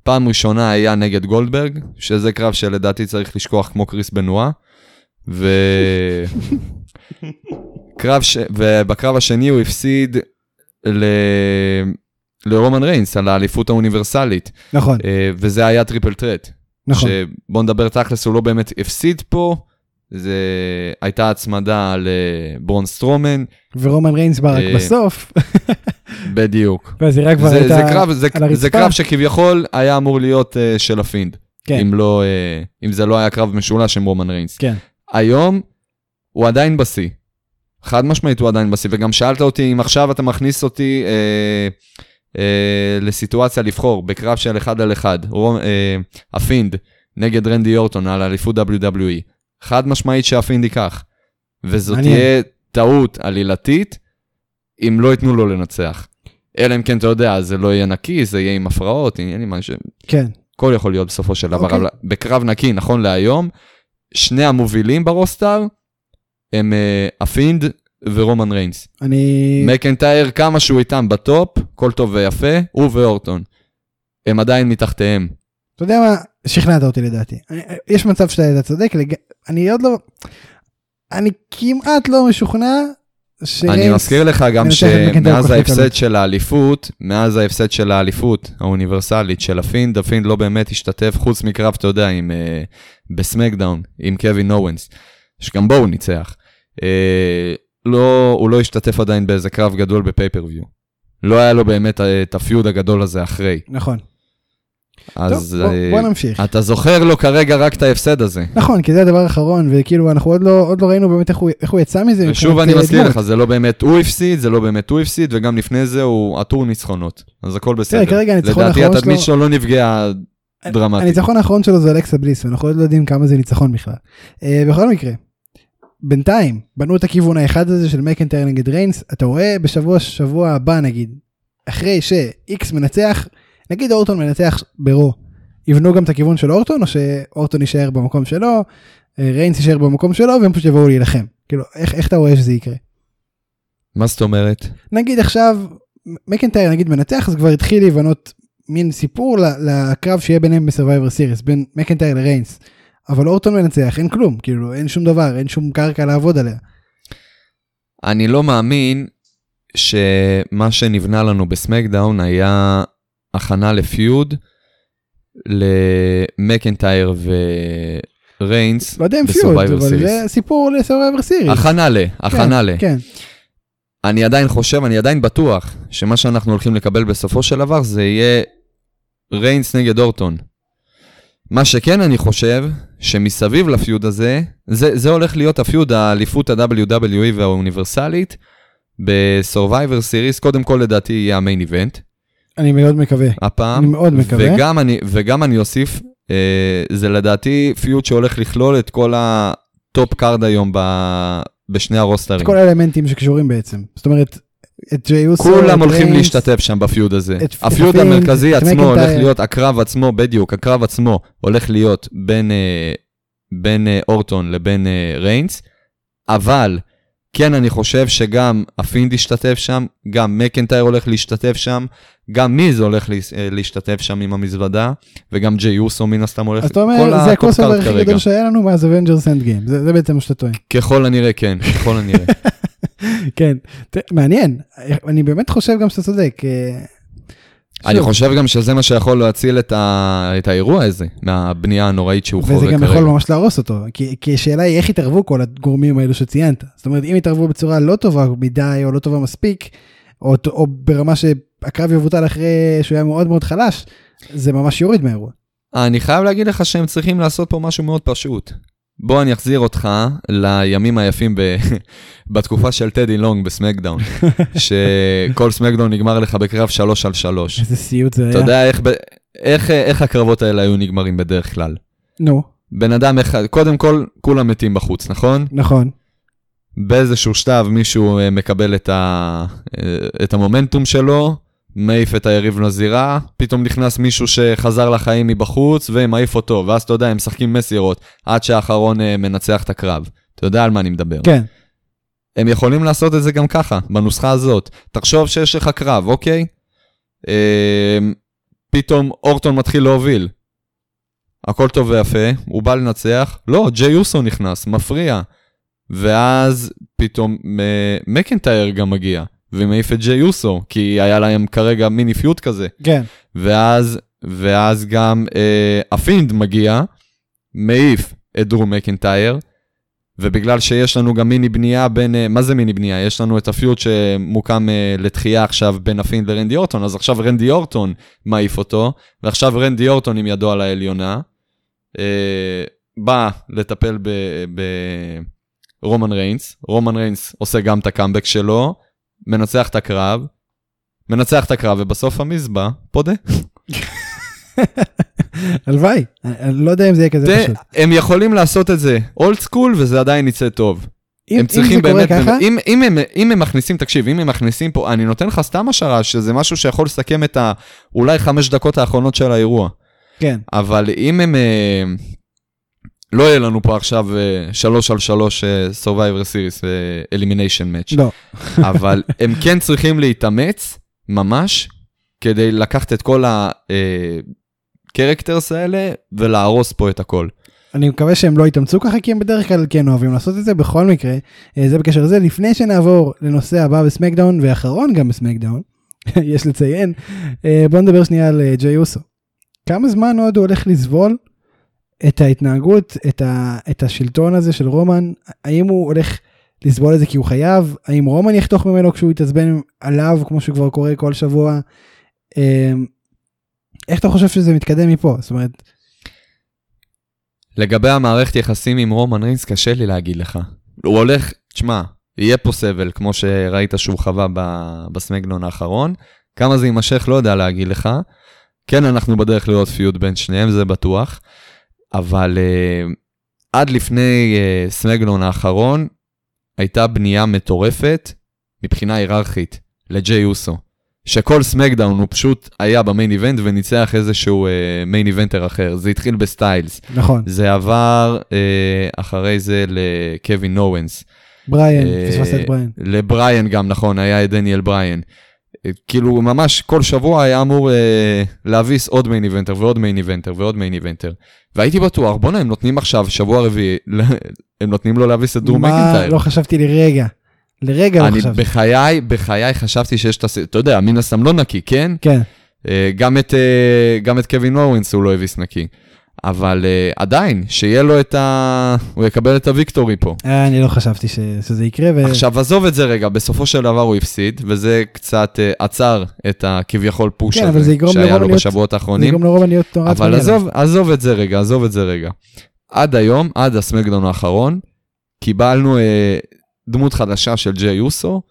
פעם ראשונה היה נגד גולדברג, שזה קרב שלדעתי צריך לשכוח כמו קריס בנואה. ו... קרב ש... ובקרב השני הוא הפסיד ל... לרומן ריינס על האליפות האוניברסלית, נכון, אה, וזה היה triple threat. נכון. שבוא נדבר תכלס, הוא לא באמת הפסיד פה, זה הייתה הצמדה לברון סטרומן, ורומן ריינס בא רק אה, בסוף, בדיוק. והזירה כבר זה, הייתה על הרצפה. זה קרב שכביכול היה אמור להיות אה, של הפינד, כן, אם, לא, אה, אם זה לא היה קרב משולש עם רומן ריינס. כן. היום הוא עדיין בשיא. חד משמעית הוא עדיין בשיא, וגם שאלת אותי אם עכשיו אתה מכניס אותי אה, אה, לסיטואציה לבחור בקרב של אחד על אחד, רום, אה, הפינד נגד רנדי אורטון על אליפות WWE, חד משמעית שהפינד ייקח. וזאת מעניין. תהיה טעות עלילתית אם לא ייתנו לו לנצח. אלא אם כן אתה יודע, זה לא יהיה נקי, זה יהיה עם הפרעות, עניינים, מה ש... כן, הכל יכול להיות בסופו של דבר, אוקיי. אבל בקרב נקי, נכון להיום, שני המובילים ב roster הם אה, הפינד ורומן ריינס. אני... מקנטייר, כמה שהוא איתם ב top, כל טוב ויפה, הוא ואורטון. הם עדיין מתחתיהם. אתה יודע מה, שכנעת אותי לדעתי. אני- יש מצב שאתה צודק, לג- אני עוד לא, אני כמעט לא משוכנע אני מזכיר לך גם שמאז ההפסד. של האליפות, מאז ההפסד של האליפות האוניברסלית של הפינד, הפינד לא באמת השתתף, חוץ מקרב, אתה יודע, עם, אה, בסמקדאון, עם קווין אוונס, שגם בו הוא ניצח. אה, לא, הוא לא השתתף עדיין באיזה קרב גדול בפייפריוויו. לא היה לו באמת אה, את הפיוד הגדול הזה אחרי. נכון. אז טוב, בוא- אה, בוא נמשיך. אתה זוכר לו כרגע רק את ההפסד הזה. נכון, כי זה הדבר האחרון, וכאילו אנחנו עוד לא, עוד לא ראינו באמת איך הוא, איך הוא יצא מזה. ושוב אני אה, מזכיר. לך, זה לא באמת הוא הפסיד, זה לא באמת הוא הפסיד, וגם לפני זה הוא עטור ניצחונות. אז הכל בסדר. כרגע הניצחון לדעתי האחרון התדמית שלו- שלו לא נפגעה דרמטית. הניצחון האחרון שלו זה אלכסה בליס, ואנחנו עוד לא יודעים כמה זה ניצחון בכלל. אה, בכל מקרה, בינתיים בנו את הכיוון האחד הזה של מקנטייר נגד ריינס, אתה רואה בשבוע שבוע הבא נגיד, אחרי שאיקס מנצח, נגיד אורטון מנצח ברו, יבנו גם את הכיוון של אורטון, או שאורטון יישאר במקום שלו, אה, ריינס יישאר במקום שלו, והם פשוט יבואו להילחם. כאילו, איך, איך אתה רואה שזה יקרה? מה זאת אומרת? נגיד עכשיו מקנטייר נגיד מנצח אז כבר התחיל להיבנות מין סיפור לקרב שיהיה ביניהם בסרווייבר סיריס בין מקנטייר לריינס. אבל אורטון מנצח אין כלום כאילו אין שום דבר אין שום קרקע לעבוד עליה. אני לא מאמין שמה שנבנה לנו בסמקדאון היה הכנה לפיוד למקנטייר וריינס לא יודע אם פיוד אבל. זה סיפור לסרווייבר סיריס. הכנה ל, הכנה ל. כן. אני עדיין חושב, אני עדיין בטוח, שמה שאנחנו הולכים לקבל בסופו של דבר זה יהיה ריינס נגד אורטון. מה שכן אני חושב, שמסביב ל feud הזה, זה, זה הולך להיות ה feud, האליפות ה-WWE והאוניברסלית, ב-Survivor Series, קודם כל לדעתי יהיה ה main event, אני מאוד מקווה. הפעם. אני מאוד מקווה. וגם אני, וגם אני אוסיף, אה, זה לדעתי feud שהולך לכלול את כל ה top card היום ב, בשני הרוסטרים. את כל האלמנטים שקשורים בעצם. זאת אומרת את ג'יי אוסו. כולם את הולכים ריינס, להשתתף שם בפיוד הזה. את- את הפיוד הפינד, המרכזי את עצמו הולך. להיות, הקרב עצמו, בדיוק, הקרב עצמו הולך להיות בין, אה, בין אה, אורטון לבין אה, ריינס, אבל כן, אני חושב שגם הפינד ישתתף שם, גם מקנטייר הולך להשתתף שם, גם מיז הולך אה, להשתתף שם עם המזוודה, וגם ג'יי אוסו מן הסתם הולך, אז אתה אומר זה קארד הכי. גדול שהיה לנו מאז אבנג'רס אנד גיים. זה בעצם מה שאתה טוען. ככל הנראה כן, ככל הנראה. כן. מעניין. אני באמת חושב גם שאתה צודק. אני חושב גם שזה מה שיכול להציל את, ה... את האירוע הזה, מהבנייה הנוראית שהוא חווה וזה כרגע. גם יכול ממש להרוס אותו, כי, כי השאלה היא איך יתערבו כל הגורמים האלו שציינת. זאת אומרת, אם יתערבו בצורה לא טובה מדי או לא טובה מספיק, או, או ברמה שהקרב יבוטל אחרי שהוא היה מאוד מאוד חלש, זה ממש יוריד מהאירוע. אני חייב להגיד לך שהם צריכים לעשות פה משהו מאוד פשוט. בוא אני אחזיר אותך לימים היפים ב... בתקופה של טדי לונג בסמקדאון, שכל סמקדאון נגמר לך בקרב 3 על 3. איזה סיוט זה היה. אתה יודע איך, ב... איך, איך הקרבות האלה היו נגמרים בדרך כלל? נו, בן אדם אחד, קודם כל, כולם מתים בחוץ, נכון? נכון. באיזשהו שלב מישהו אה, מקבל את, ה... אה, את המומנטום שלו, מעיף את היריב לזירה, פתאום נכנס מישהו שחזר לחיים מבחוץ ומעיף אותו, ואז אתה יודע, הם משחקים מסירות עד שהאחרון אה, מנצח את הקרב. אתה יודע על מה אני מדבר. כן, הם יכולים לעשות את זה גם ככה, בנוסחה הזאת. תחשוב שיש לך קרב, אוקיי? אה, פתאום אורטון מתחיל להוביל. הכל טוב ויפה, הוא בא לנצח, לא, ג'יי אוסו נכנס, מפריע. ואז פתאום אה, מקנטייר גם מגיע, ומעיף את ג'יי אוסו, כי היה להם כרגע מיני feud כזה. כן. ואז, ואז גם אה, הפינד מגיע, מעיף את דרו מקנטייר, ובגלל שיש לנו גם מיני בנייה בין, אה, מה זה מיני בנייה? יש לנו את ה feud שמוקם אה, לתחייה עכשיו בין הפינד לרנדי אורטון, אז עכשיו רנדי אורטון מעיף אותו, ועכשיו רנדי אורטון עם ידו על העליונה, אה, בא לטפל ברומן ריינס, רומן ריינס עושה גם את הקאמבק שלו, מנצח את הקרב, מנצח את הקרב, ובסוף המיז בא פודה. הלוואי. אני לא יודע אם זה יהיה כזה זה, פשוט. הם יכולים לעשות את זה old school וזה עדיין יצא טוב. אם הם אם צריכים קורה באמת, ככה, אם, אם, הם, אם הם מכניסים, תקשיב, אם הם מכניסים פה, אני נותן לך סתם השערה שזה משהו שיכול לסכם את האולי חמש דקות האחרונות של האירוע. כן. אבל אם הם, אה, לא יהיה לנו פה עכשיו אה, שלוש על שלוש אה, Survivor Series אה, Elimination Match, לא. אבל הם כן צריכים להתאמץ ממש כדי לקחת את כל הקרקטרס האלה ולהרוס פה את הכל. אני מקווה שהם לא יתאמצו ככה כי הם בדרך כלל כן אוהבים לעשות את זה בכל מקרה זה בקשר לזה לפני שנעבור לנושא הבא בסמקדאון ואחרון גם בסמקדאון יש לציין בוא נדבר שנייה על ג'יי אוסו. כמה זמן עוד הוא הולך לסבול את ההתנהגות את, ה, את השלטון הזה של רומן האם הוא הולך לסבול את זה כי הוא חייב האם רומן יחתוך ממנו כשהוא יתעצבן עליו כמו שכבר קורה כל שבוע. איך אתה חושב שזה מתקדם מפה זאת אומרת לגבי המערכת יחסים עם רומן ריינס, קשה לי להגיד לך. הוא הולך, תשמע, יהיה פה סבל, כמו שראית שהוא חווה בסמקדאון האחרון. כמה זה יימשך, לא יודע להגיד לך. כן, אנחנו בדרך לראות feud בין שניהם, זה בטוח. אבל אה, עד לפני אה, סמקדאון האחרון, הייתה בנייה מטורפת מבחינה היררכית לג'יי אוסו. שכל סמקדאון הוא פשוט היה ב main event וניצח איזשהו main אה, eventer אחר. זה התחיל בסטיילס. נכון. זה עבר אה, אחרי זה לקווין אוונס. בריאן, אה, פספסת את בריאן. לבריאן גם, נכון, היה את דניאל בריאן. כאילו ממש כל שבוע היה אמור אה, להביס עוד main eventer ועוד main eventer ועוד main eventer. והייתי בטוח, בואנה, הם נותנים עכשיו שבוע רביעי, הם נותנים לו להביס את דרו מקינטייר. מה? לא חשבתי לרגע. לרגע לא חשבתי. בחיי, בחיי חשבתי שיש את הס... אתה יודע, מן הסתם לא נקי, כן? כן. אה, גם את, אה, גם את קווין אוונס הוא לא הביס נקי. אבל אה, עדיין, שיהיה לו את ה... הוא יקבל את ה victory פה. אני לא חשבתי ש... שזה יקרה. ו... עכשיו, עזוב את זה רגע, בסופו של דבר הוא הפסיד, וזה קצת uh, עצר את הכביכול פוש כן, הזה שהיה לו להיות... בשבועות האחרונים. זה יגרום לרוב להיות נורא אבל עזוב, עזוב את זה רגע, עזוב את זה רגע. עד היום, עד הסמקדון האחרון, קיבלנו uh, דמות חדשה של ג'יי אוסו,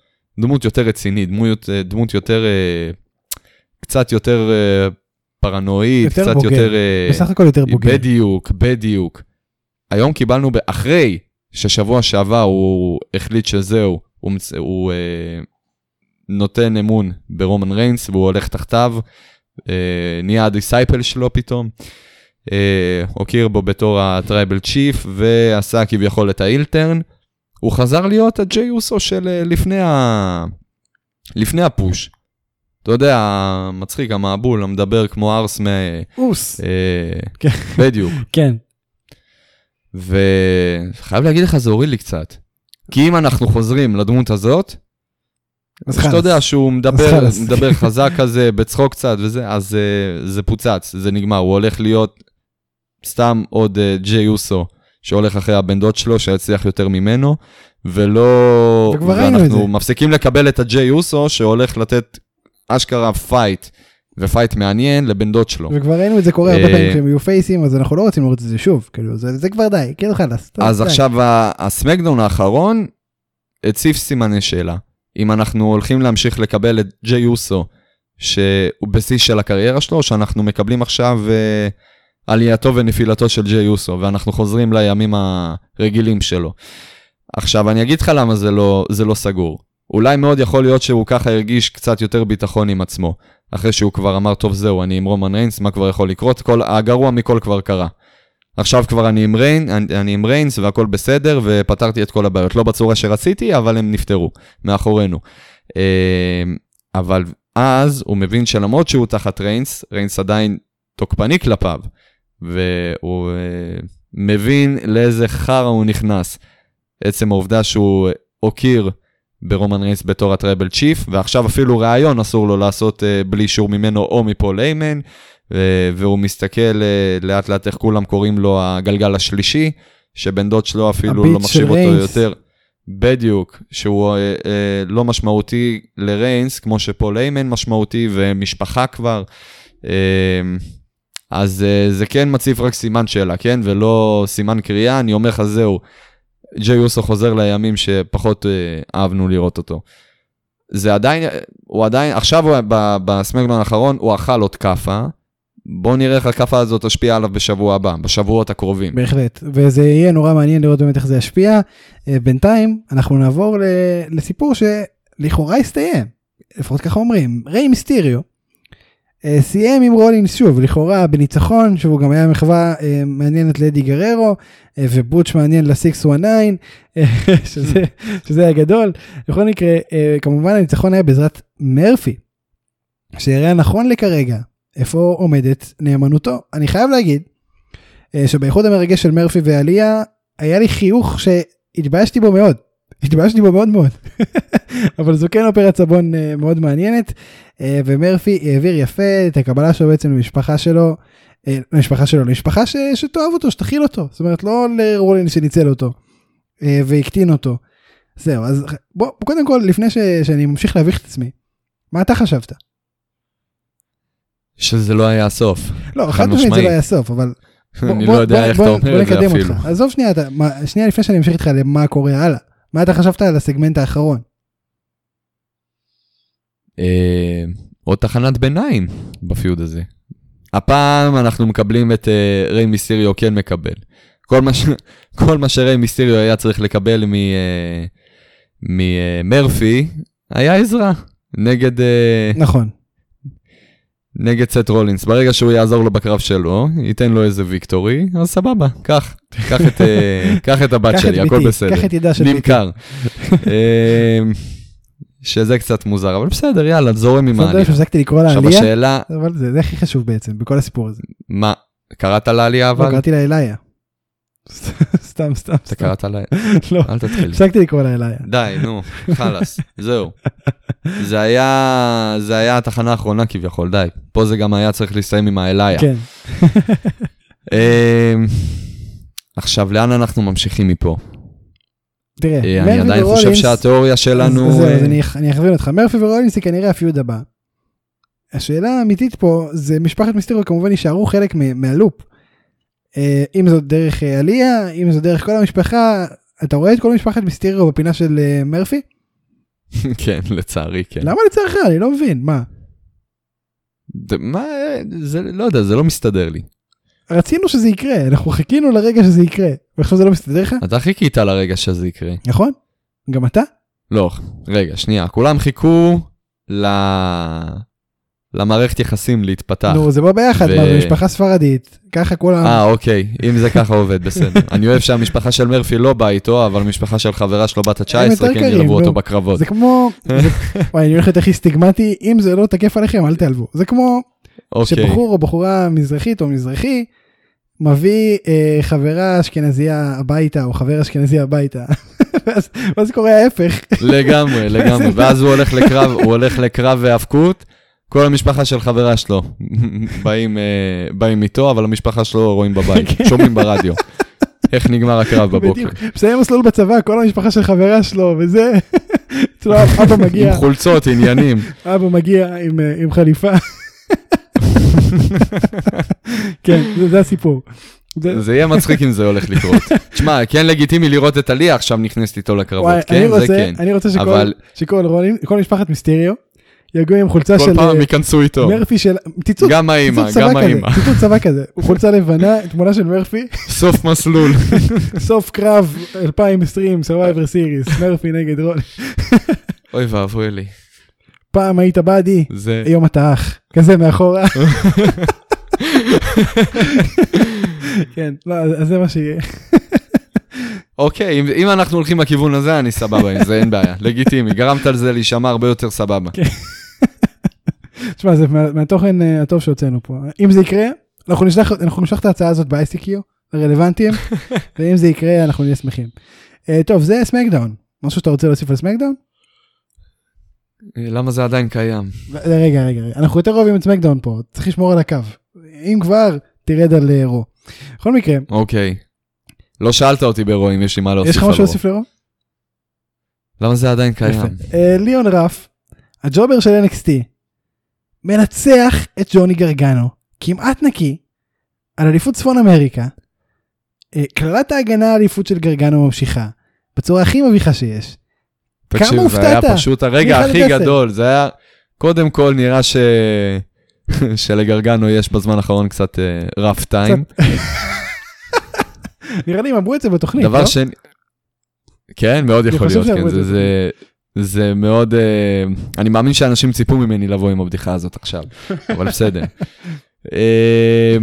דמות יותר רצינית, דמות, אה, דמות יותר, אה, קצת יותר אה, פרנואיד, יותר קצת בוגר. יותר... בסך הכל יותר בוגר. בדיוק, בדיוק. היום קיבלנו, אחרי ששבוע שעבר הוא החליט שזהו, הוא, הוא אה, נותן אמון ברומן ריינס והוא הולך תחתיו, אה, נהיה ה disciple שלו פתאום. אה, הוא הכיר בו בתור ה Tribal Chief ועשה כביכול את ה heel turn. הוא חזר להיות הג'יי אוסו של אה, לפני, ה... לפני ה push. אתה יודע, מצחיק, המעבול, המדבר כמו ארס מ... אוס. אה, כן. בדיוק. כן. וחייב להגיד לך, זה הוריד לי קצת. כי אם אנחנו חוזרים לדמות הזאת, אז שאתה יודע שהוא מדבר, מדבר חזק כזה, בצחוק קצת וזה, אז uh, זה פוצץ, זה נגמר, הוא הולך להיות סתם עוד uh, ג'יי אוסו. שהולך אחרי הבן דוד שלו, שיצליח יותר ממנו, ולא... וכבר ראינו את זה. ואנחנו מפסיקים לקבל את הג'יי אוסו, שהולך לתת אשכרה fight, ו fight מעניין לבן דוד שלו. וכבר ראינו את זה קורה הרבה פעמים כשהם יהיו פייסים, אז אנחנו לא רוצים לראות את זה שוב, כאילו, זה, זה כבר די, כאילו חלאס. אז די. עכשיו, הסמקדאון האחרון הציף סימני שאלה. אם אנחנו הולכים להמשיך לקבל את ג'יי אוסו, שהוא בשיא של הקריירה שלו, שאנחנו מקבלים עכשיו... אה, עלייתו ונפילתו של ג'יי אוסו, ואנחנו חוזרים לימים הרגילים שלו. עכשיו, אני אגיד לך למה זה לא, זה לא סגור. אולי מאוד יכול להיות שהוא ככה הרגיש קצת יותר ביטחון עם עצמו. אחרי שהוא כבר אמר, טוב זהו, אני עם רומן ריינס, מה כבר יכול לקרות? כל, הגרוע מכל כבר קרה. עכשיו כבר אני עם, ריין, אני, אני עם ריינס והכל בסדר, ופתרתי את כל הבעיות. לא בצורה שרציתי, אבל הם נפתרו, מאחורינו. אה, אבל אז הוא מבין שלמרות שהוא תחת ריינס, ריינס עדיין תוקפני כלפיו. והוא uh, מבין לאיזה חרא הוא נכנס. עצם העובדה שהוא הוקיר ברומן ריינס בתור הטראבל צ'יף, ועכשיו אפילו ראיון אסור לו לעשות uh, בלי אישור ממנו או מפול איימן, uh, והוא מסתכל uh, לאט לאט איך כולם קוראים לו הגלגל השלישי, שבן דוד שלו אפילו לא מחשיב אותו ריינס. יותר. בדיוק, שהוא uh, uh, לא משמעותי לריינס, כמו שפול איימן משמעותי, ומשפחה כבר. Uh, אז uh, זה כן מציף רק סימן שאלה, כן? ולא סימן קריאה, אני אומר לך, זהו, ג'יי אוסו חוזר לימים שפחות uh, אהבנו לראות אותו. זה עדיין, הוא עדיין, עכשיו הוא, בסמגלון האחרון, הוא אכל עוד כאפה. בואו נראה איך הכאפה הזאת תשפיע עליו בשבוע הבא, בשבועות הקרובים. בהחלט, וזה יהיה נורא מעניין לראות באמת איך זה ישפיע. Uh, בינתיים, אנחנו נעבור לסיפור שלכאורה הסתיים, לפחות ככה אומרים, ריי מיסטיריו. אה, סיים עם רולינס שוב לכאורה בניצחון שהוא גם היה מחווה אה, מעניינת לאדי גררו אה, ובוטש מעניין ל-619 שזה, שזה היה גדול בכל מקרה כמובן הניצחון היה בעזרת מרפי שהראה נכון לכרגע איפה עומדת נאמנותו אני חייב להגיד שבאיחוד המרגש של מרפי ועליה היה לי חיוך שהתביישתי בו מאוד. התביישתי בו מאוד מאוד. אבל זו כן אופרת סבון אה, מאוד מעניינת אה, ומרפי העביר יפה את הקבלה שלו בעצם למשפחה שלו. אה, למשפחה שלו למשפחה ש... שתאהב אותו שתכיל אותו זאת אומרת לא לרולין שניצל אותו והקטין אותו. זהו אז בוא קודם כל לפני ש... שאני ממשיך להביך את עצמי מה אתה חשבת? שזה לא היה הסוף. לא חד משמעית זה. לא היה סוף אבל אני לא יודע איך אתה אומר את זה אפילו. עזוב שנייה שנייה לפני שאני אמשיך איתך למה קורה הלאה מה אתה חשבת על הסגמנט האחרון אה, עוד תחנת ביניים בפיוד הזה. הפעם אנחנו מקבלים את אה, ריי מיסטריו כן מקבל. כל מה, ש... כל מה שריי מיסטריו היה צריך לקבל מ... אה, ממרפי היה עזרה נגד, נכון נגד סט רולינס. ברגע שהוא יעזור לו בקרב שלו, ייתן לו איזה ויקטורי, אז סבבה, קח, קח את, אה, קח את הבת שלי, הכל בסדר. קח את ידה של ביתי נמכר. אה, שזה קצת מוזר, אבל בסדר, יאללה, זורם עם העלייה. שהפסקתי לקרוא לה עכשיו השאלה, אבל זה זה הכי חשוב בעצם בכל הסיפור הזה מה, קראת לעלייה לא אבל? קראתי לה אליה סתם סתם אתה קראת לה... לא אל תתחיל. הפסקתי לקרוא לה אליה די, נו, חלאס, זהו. זה היה, זה היה התחנה האחרונה כביכול, די. פה זה גם היה צריך להסתיים עם האליה. כן אמ, עכשיו, לאן אנחנו ממשיכים מפה? תראה אה, אני עדיין חושב שהתיאוריה שלנו... אז זהו, אני אכווין אותך מרפי ורולינס זה כנראה הפיוד הבא. השאלה האמיתית פה זה משפחת מיסטריו כמובן יישארו חלק מהלופ. אה, אם זאת דרך אה, עליה אם זאת דרך כל המשפחה אתה רואה את כל משפחת מיסטריו בפינה של אה, מרפי כן, לצערי, כן. למה לצערך אני לא מבין מה מה, זה, לא יודע, זה לא מסתדר לי. רצינו שזה יקרה אנחנו חיכינו לרגע שזה יקרה ועכשיו זה לא מסתדר לך אתה חיכית לרגע שזה יקרה. נכון גם אתה לא, רגע, שנייה, כולם חיכו ל... למערכת יחסים להתפתח. נו זה בא ביחד ו- מה זה משפחה ספרדית ככה כולם אה, אוקיי, אם זה ככה עובד, בסדר. אני אוהב שהמשפחה של מרפי לא באה איתו, אבל המשפחה של חברה שלו בת הם יותר ה-19 כן ילוו אותו. בקרבות. זה כמו זה- וואי אני הולך להיות הכי סטיגמטי אם זה לא תקף עליכם אל תעלבו זה כמו אוקיי, שבחור או בחורה מזרחית או מזרחי מביא אה, חברה אשכנזייה הביתה או חבר אשכנזי הביתה ואז, ואז קורה ההפך לגמרי, לגמרי. ואז הוא הולך לקרב, הוא הולך לקרב והאבקות, כל המשפחה של חברה שלו באים, אה, באים איתו, אבל המשפחה שלו רואים בבית, שומעים ברדיו. איך נגמר הקרב בבוקר. בדיוק מסיים מסלול בצבא כל המשפחה של חברה שלו וזה אצלו אבא מגיע עם חולצות, עניינים. אבא מגיע עם, אה, עם חליפה. כן זה, זה הסיפור. זה, זה יהיה מצחיק אם זה הולך לקרות. תשמע, כן לגיטימי לראות את עלי עכשיו נכנסת איתו לקרבות, כן? זה כן. אני רוצה שכל, אבל- שכל, רולינג- כל משפחת מיסטריו יגיעו עם חולצה כל של פעם אה, ייכנסו איתו. מרפי של ציטוט גם האימא, גם האימא. ציטוט צבא כזה, חולצה לבנה, תמונה של מרפי, סוף מסלול. סוף קרב 2020, Survivor Series, מרפי נגד רול. אוי ואבוי לי. פעם היית באדי, זה... היום אתה אח, כזה מאחורה. כן, לא, אז זה מה שיהיה. אוקיי, אם, אם אנחנו הולכים לכיוון הזה, אני סבבה עם זה, אין בעיה. לגיטימי, גרמת על זה להישמע הרבה יותר סבבה. תשמע, זה מה- מהתוכן אה, הטוב שהוצאנו פה. אם זה יקרה, אנחנו נשלח אנחנו נשלח את ההצעה הזאת ב-ICQ, הרלוונטיים, ואם זה יקרה אנחנו נהיה שמחים. אה, טוב, זה סמקדאון. משהו שאתה רוצה להוסיף על סמקדאון? למה זה עדיין קיים? רגע, רגע, רגע, אנחנו יותר אוהבים את סמקדאון פה, צריך לשמור על הקו. אם כבר, תרד על אה, רו. בכל מקרה, אוקיי. לא שאלת אותי ברו אם יש לי מה להוסיף יש לך על משהו רו. להוסיף לרו? למה זה עדיין קיים? אה, ליאון רף, הג'ובר של NXT, מנצח את ג'וני גרגנו, כמעט נקי, על אליפות צפון אמריקה. אה, קללת ההגנה על אליפות של גרגנו ממשיכה, בצורה הכי מביכה שיש. תקשיב, כמה זה היה הופתעת? פשוט הרגע הכי. גדול, זה היה... קודם כל נראה ש... שלגרגנו יש בזמן האחרון קצת רף טיים. נראה לי הם אמרו את זה בתוכנית, דבר לא? שני... כן, מאוד יכול להיות, כן, את זה, זה. מאוד... אה, אני מאמין שאנשים ציפו ממני לבוא עם הבדיחה הזאת עכשיו, אבל בסדר. אה,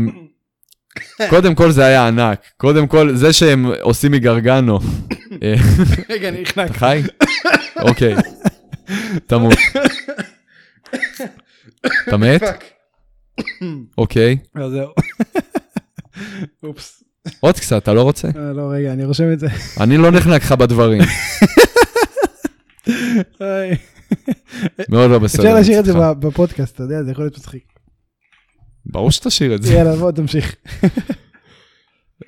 קודם כל זה היה ענק, קודם כל זה שהם עושים מגרגנו. אה, רגע, אני נחנק. אתה חי? אוקיי. תמות. אתה מת? אוקיי. אז זהו. אופס. עוד קצת, אתה לא רוצה? לא, רגע, אני רושם את זה. אני לא נחנק לך בדברים. מאוד לא בסדר. אפשר להשאיר את זה. ב- בפודקאסט, אתה יודע, זה יכול להיות מצחיק. ברור שתשאיר את זה. יאללה, בוא תמשיך.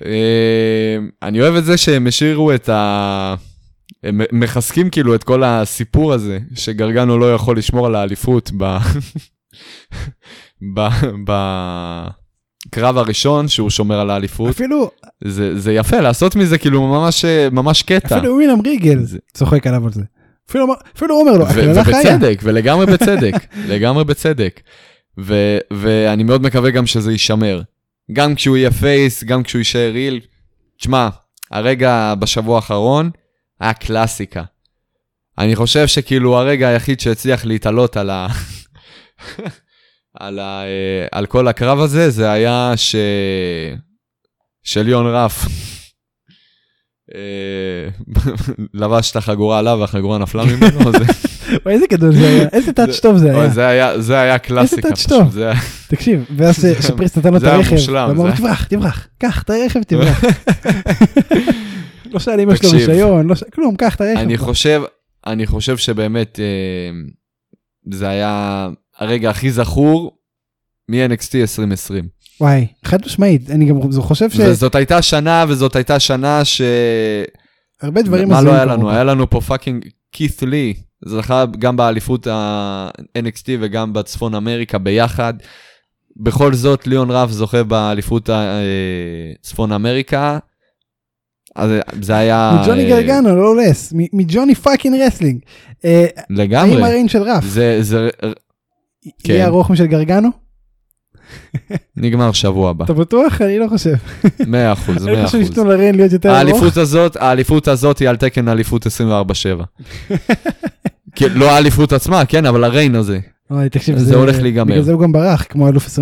אה, אני אוהב את זה שהם השאירו את ה... הם מחזקים כאילו את כל הסיפור הזה, שגרגנו לא יכול לשמור על האליפות ב... ב... בקרב הראשון שהוא שומר על האליפות. אפילו, זה, זה יפה לעשות מזה כאילו ממש, ממש קטע. אפילו ווילם ריגל זה- צוחק עליו על זה. אפילו אפילו אומר לו, חיה. ובצדק, ולגמרי בצדק, לגמרי בצדק. ו- ואני מאוד מקווה גם שזה יישמר. גם כשהוא יהיה פייס, גם כשהוא יישאר ריל. תשמע, הרגע בשבוע האחרון היה קלאסיקה. אני חושב שכאילו הרגע היחיד שהצליח להתעלות על ה... על, ה... אה, על כל הקרב הזה, זה היה ש... שליון רף. אה, לבש את החגורה עליו והחגורה נפלה ממנו, וואי, איזה גדול זה היה, איזה טאץ' טוב זה היה. זה היה, קלאסיקה. טאץ' פשוט, טוב. תקשיב, ואז שפריס נתן לו את זה היה הרכב, מושלם, ואמר לו זה- תברח, תברח, קח את הרכב, תברח. לא שאל אם יש לו. רישיון, לא כלום, קח את הרכב. אני חושב, אני חושב שבאמת אה, זה היה הרגע הכי זכור מ-NXT 2020. וואי, חד משמעית, אני גם חושב וזאת הייתה שנה, וזאת הייתה שנה ש... שהרבה דברים מה לא היה לנו? היה לנו פה פאקינג כית' לי, זכה גם באליפות ה-NXT וגם בצפון אמריקה ביחד. בכל זאת, ליאון רף זוכה באליפות אה, צפון אמריקה. אז זה היה... מג'וני אה, גרגנו, לא less, מג'וני fucking wrestling. אה, האם לגמרי. ה reign של רף זה, זה כן. יהיה ארוך משל גרגנו? נגמר שבוע הבא. אתה בטוח? אני לא חושב. 100 אחוז, אני 100 חושב. שייתנו ל reign להיות יותר ארוך. האליפות הזאת, האליפות הזאת היא על תקן אליפות 24-7. כן, לא האליפות עצמה, כן, אבל ה reign הזה. אוי, תקשיב, זה הולך להיגמר. בגלל זה הוא גם ברח, כמו אלוף 24/7.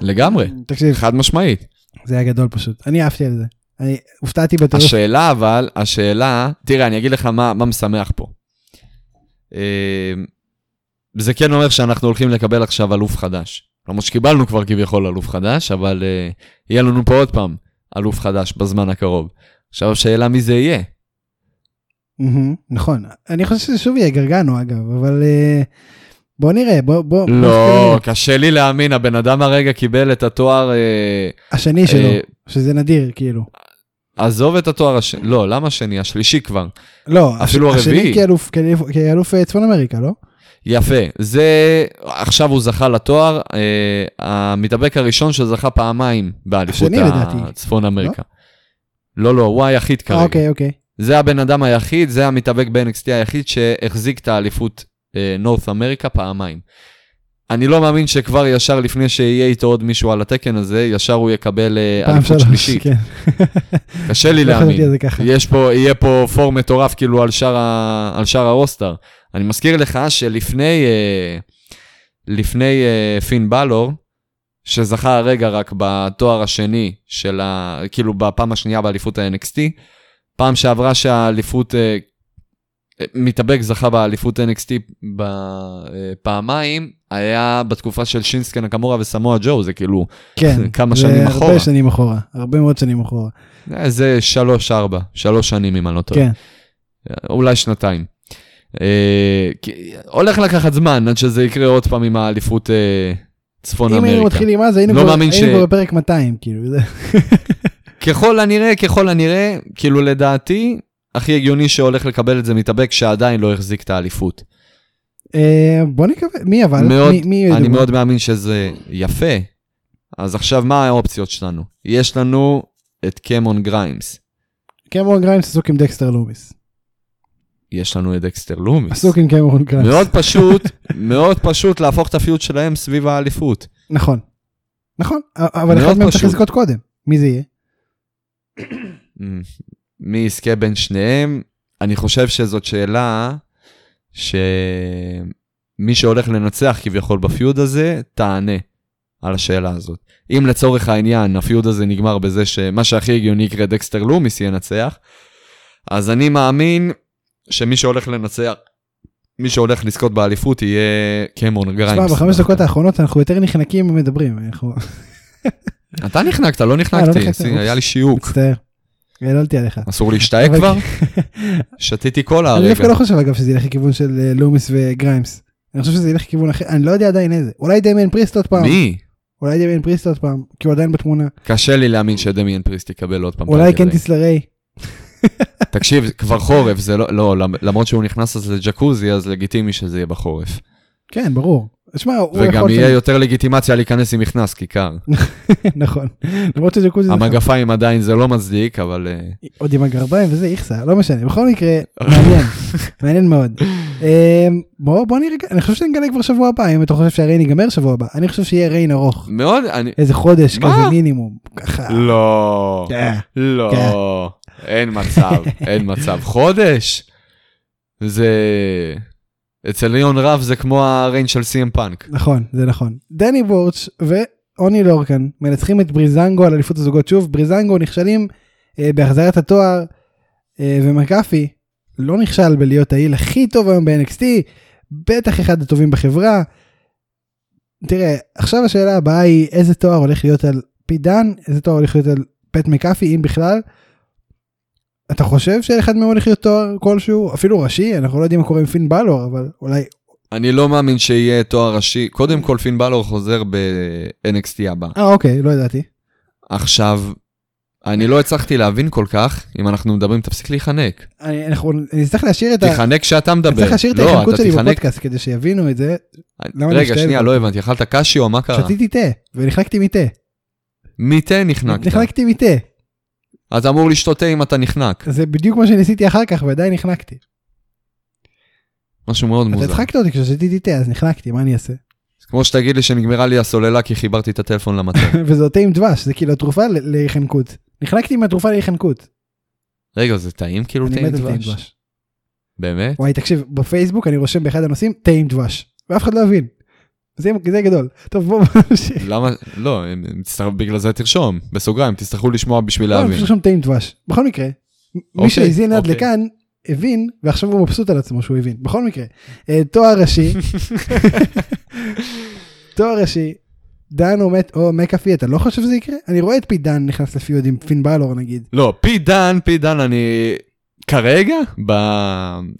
לגמרי, תקשיב, חד משמעית. זה היה גדול פשוט. אני עפתי על זה. אני הופתעתי בטירוף. השאלה אבל, השאלה, תראה, אני אגיד לך מה, מה משמח פה. זה כן אומר שאנחנו הולכים לקבל עכשיו אלוף חדש. למרות שקיבלנו כבר כביכול אלוף חדש, אבל אה, יהיה לנו פה עוד פעם אלוף חדש בזמן הקרוב. עכשיו השאלה מי זה יהיה. נכון. אני חושב שזה שוב יהיה גרגנו אגב, אבל אה, בוא נראה, בוא, בוא. לא. קשה לי להאמין, הבן אדם הרגע קיבל את התואר, אה, השני שלו, שזה נדיר כאילו. עזוב את התואר השני, לא, למה השני? השלישי כבר. לא, אפילו הש- השני הרביעי. כאלוף, צפון אמריקה, לא? יפה, זה, עכשיו הוא זכה לתואר, אה, המתאבק הראשון שזכה פעמיים באליפות. הצפון אמריקה. לא, לא, הוא היחיד כרגע. אוקיי, אוקיי. זה הבן אדם היחיד, זה המתאבק ב-NXT היחיד שהחזיק את האליפות נורת אמריקה פעמיים. אני לא מאמין שכבר ישר לפני שיהיה איתו עוד מישהו על התקן הזה, ישר הוא יקבל אה, אליפות שלישית. כן. קשה לי לא להאמין. יש פה, יהיה פה פור מטורף כאילו על שאר, ה, על שאר הרוסטר. אני מזכיר לך שלפני אה, לפני אה, פין בלור, שזכה הרגע רק בתואר השני של ה... כאילו בפעם השנייה באליפות ה-NXT, פעם שעברה שהאליפות, מתאבק זכה באליפות NXT בפעמיים, היה בתקופה של שינסקה נקמורה וסמואה ג'ו, זה כאילו כן. כמה זה שנים הרבה אחורה. שנים אחורה, הרבה מאוד שנים אחורה. אה, זה שלוש, ארבע, שלוש שנים אם אני לא טועה. כן. אולי שנתיים. אה, הולך לקחת זמן עד שזה יקרה עוד פעם עם האליפות אה, צפון אם היינו אמריקה. מתחילים אז היינו לא כבר- היינו ש- בפרק 200, כאילו. זה- ככל הנראה, ככל הנראה, כאילו לדעתי, הכי הגיוני שהולך לקבל את זה מתאבק שעדיין לא החזיק את האליפות. אה, בוא נקווה, מי אבל? מאוד, מי- מי אני? מאוד מאמין שזה יפה. אז עכשיו, מה האופציות שלנו? יש לנו את קמון גריימס, קמרון גריימס עסוק עם דקסטר לומיס. יש לנו את דקסטר לומיס. עסוק עם קמרון גריימס. מאוד פשוט, מאוד פשוט להפוך את ה feud שלהם סביב האליפות. נכון. נכון, אבל אחד מהם צריך. לזכות קודם. מי זה יהיה? מי יזכה בין שניהם? אני חושב שזאת שאלה שמי שהולך לנצח כביכול ב feud הזה, תענה על השאלה הזאת. אם לצורך העניין ה feud הזה נגמר בזה שמה שהכי הגיוני יקרה דקסטר לומיס ינצח, אז אני מאמין שמי שהולך לנצח, מי שהולך לזכות באליפות יהיה קמרון גריימס. תשמע, בחמש דקות האחרונות אנחנו יותר נחנקים ומדברים. אתה נחנקת, לא אה, לא נחנקתי, היה לי. שיהוק. מצטער. העלילתי עליך. אסור להשתהק אבל- כבר? שתיתי קולה אני דווקא הרגע. לא חושב אגב שזה ילך לכיוון של אה, לומיס וגריימס. אני חושב שזה ילך לכיוון אחר, אני לא יודע עדיין איזה. אולי דמיין פריסט עוד פעם. מי? אולי דמיין פריסט עוד פעם, כי הוא עדיין בתמונה. קשה לי להאמין שדמיאן פריסט יקבל עוד פעם. אולי. קנטיס לריי. תקשיב, כבר חורף, זה לא, לא, למ- למרות שהוא נכנס אז לג'קוזי, אז לגיטימי שזה יהיה בחורף. כן, ברור. תשמע, הוא וגם יכול... יהיה יותר לגיטימציה להיכנס עם מכנס, כי קר. נכון. למרות שג'קוזי זה המגפיים עדיין זה לא מצדיק, אבל... אה, עוד עם הגרביים וזה איכסה, לא משנה. בכל מקרה, מעניין. מעניין מאוד. אמ, בוא נראה, אני חושב שנגלה כבר שבוע הבא, אם אתה חושב שהריין ייגמר שבוע הבא. אני חושב שיהיה ריין ארוך. מאוד, אני... איזה חודש? כזה מינימום. ככה. לא, כן. לא, אין מצב, אין מצב. חודש? זה... אצל ליאון רב זה כמו הריין של סי.אם פאנק. נכון, זה נכון. דני בורץ' ואוני לורקן מנצחים את בריזנגו על אליפות הזוגות שוב. בריזנגו נכשלים אה, בהחזרת התואר, אה, ומקאפי לא נכשל בלהיות העיל הכי טוב היום ב-NXT, בטח אחד הטובים בחברה. תראה, עכשיו השאלה הבאה היא איזה תואר הולך להיות על פי דן, איזה תואר הולך להיות על פט מקאפי, אם בכלל. אתה חושב שאחד מהם הולך להיות תואר כלשהו, אפילו ראשי, אנחנו לא יודעים מה קורה עם פין בלור, אבל אולי אני לא מאמין שיהיה תואר ראשי. קודם כל פין בלור חוזר ב-NXT הבא. אה אוקיי, לא ידעתי. עכשיו, אני לא הצלחתי להבין כל כך, אם אנחנו מדברים, תפסיק להיחנק. אני, אנחנו נצטרך להשאיר את ה... תיחנק כשאתה אני מדבר. צריך להשאיר את לא, ההתחמקות אתה שלי תיחנק- בפודקאסט כדי שיבינו את זה. אני רגע, שנייה? לא הבנתי. אכלת קשיו, מה קרה? שתיתי תה ונחלקתי מתה. מתה נחנקת. נחלקתי מתה. אתה אמור לשתות תה אם אתה נחנק. זה בדיוק מה שניסיתי אחר כך ועדיין נחנקתי. משהו מאוד אתה מוזר. הצחקת אותי כששתיתי תה אז נחנקתי מה אני אעשה. זה כמו שתגיד לי שנגמרה לי הסוללה כי חיברתי את הטלפון למטה. וזה תה עם דבש זה כאילו התרופה ל- להיחנקות. נחלקתי מהתרופה להיחנקות. רגע, זה טעים כאילו תה עם עם דבש? באמת? וואי תקשיב בפייסבוק אני רושם באחד הנושאים תה עם דבש. ואף אחד לא יבין. זה זה גדול. טוב בוא בוא נמשיך. למה? לא, בגלל זה תרשום. בסוגריים, תצטרכו לשמוע בשביל לא, להבין. רושם תה עם דבש. בכל מקרה. מי אוקיי, שהאזין עד אוקיי. לכאן הבין ועכשיו הוא מבסוט על עצמו שהוא הבין. בכל מקרה. אה, תואר ראשי. תואר ראשי. דן או מת או מקאפי אתה לא חושב שזה יקרה? אני רואה את פי דן נכנס לפיוד עם פין בלור נגיד. לא, פי דן, פי דן, אני... כרגע, ב...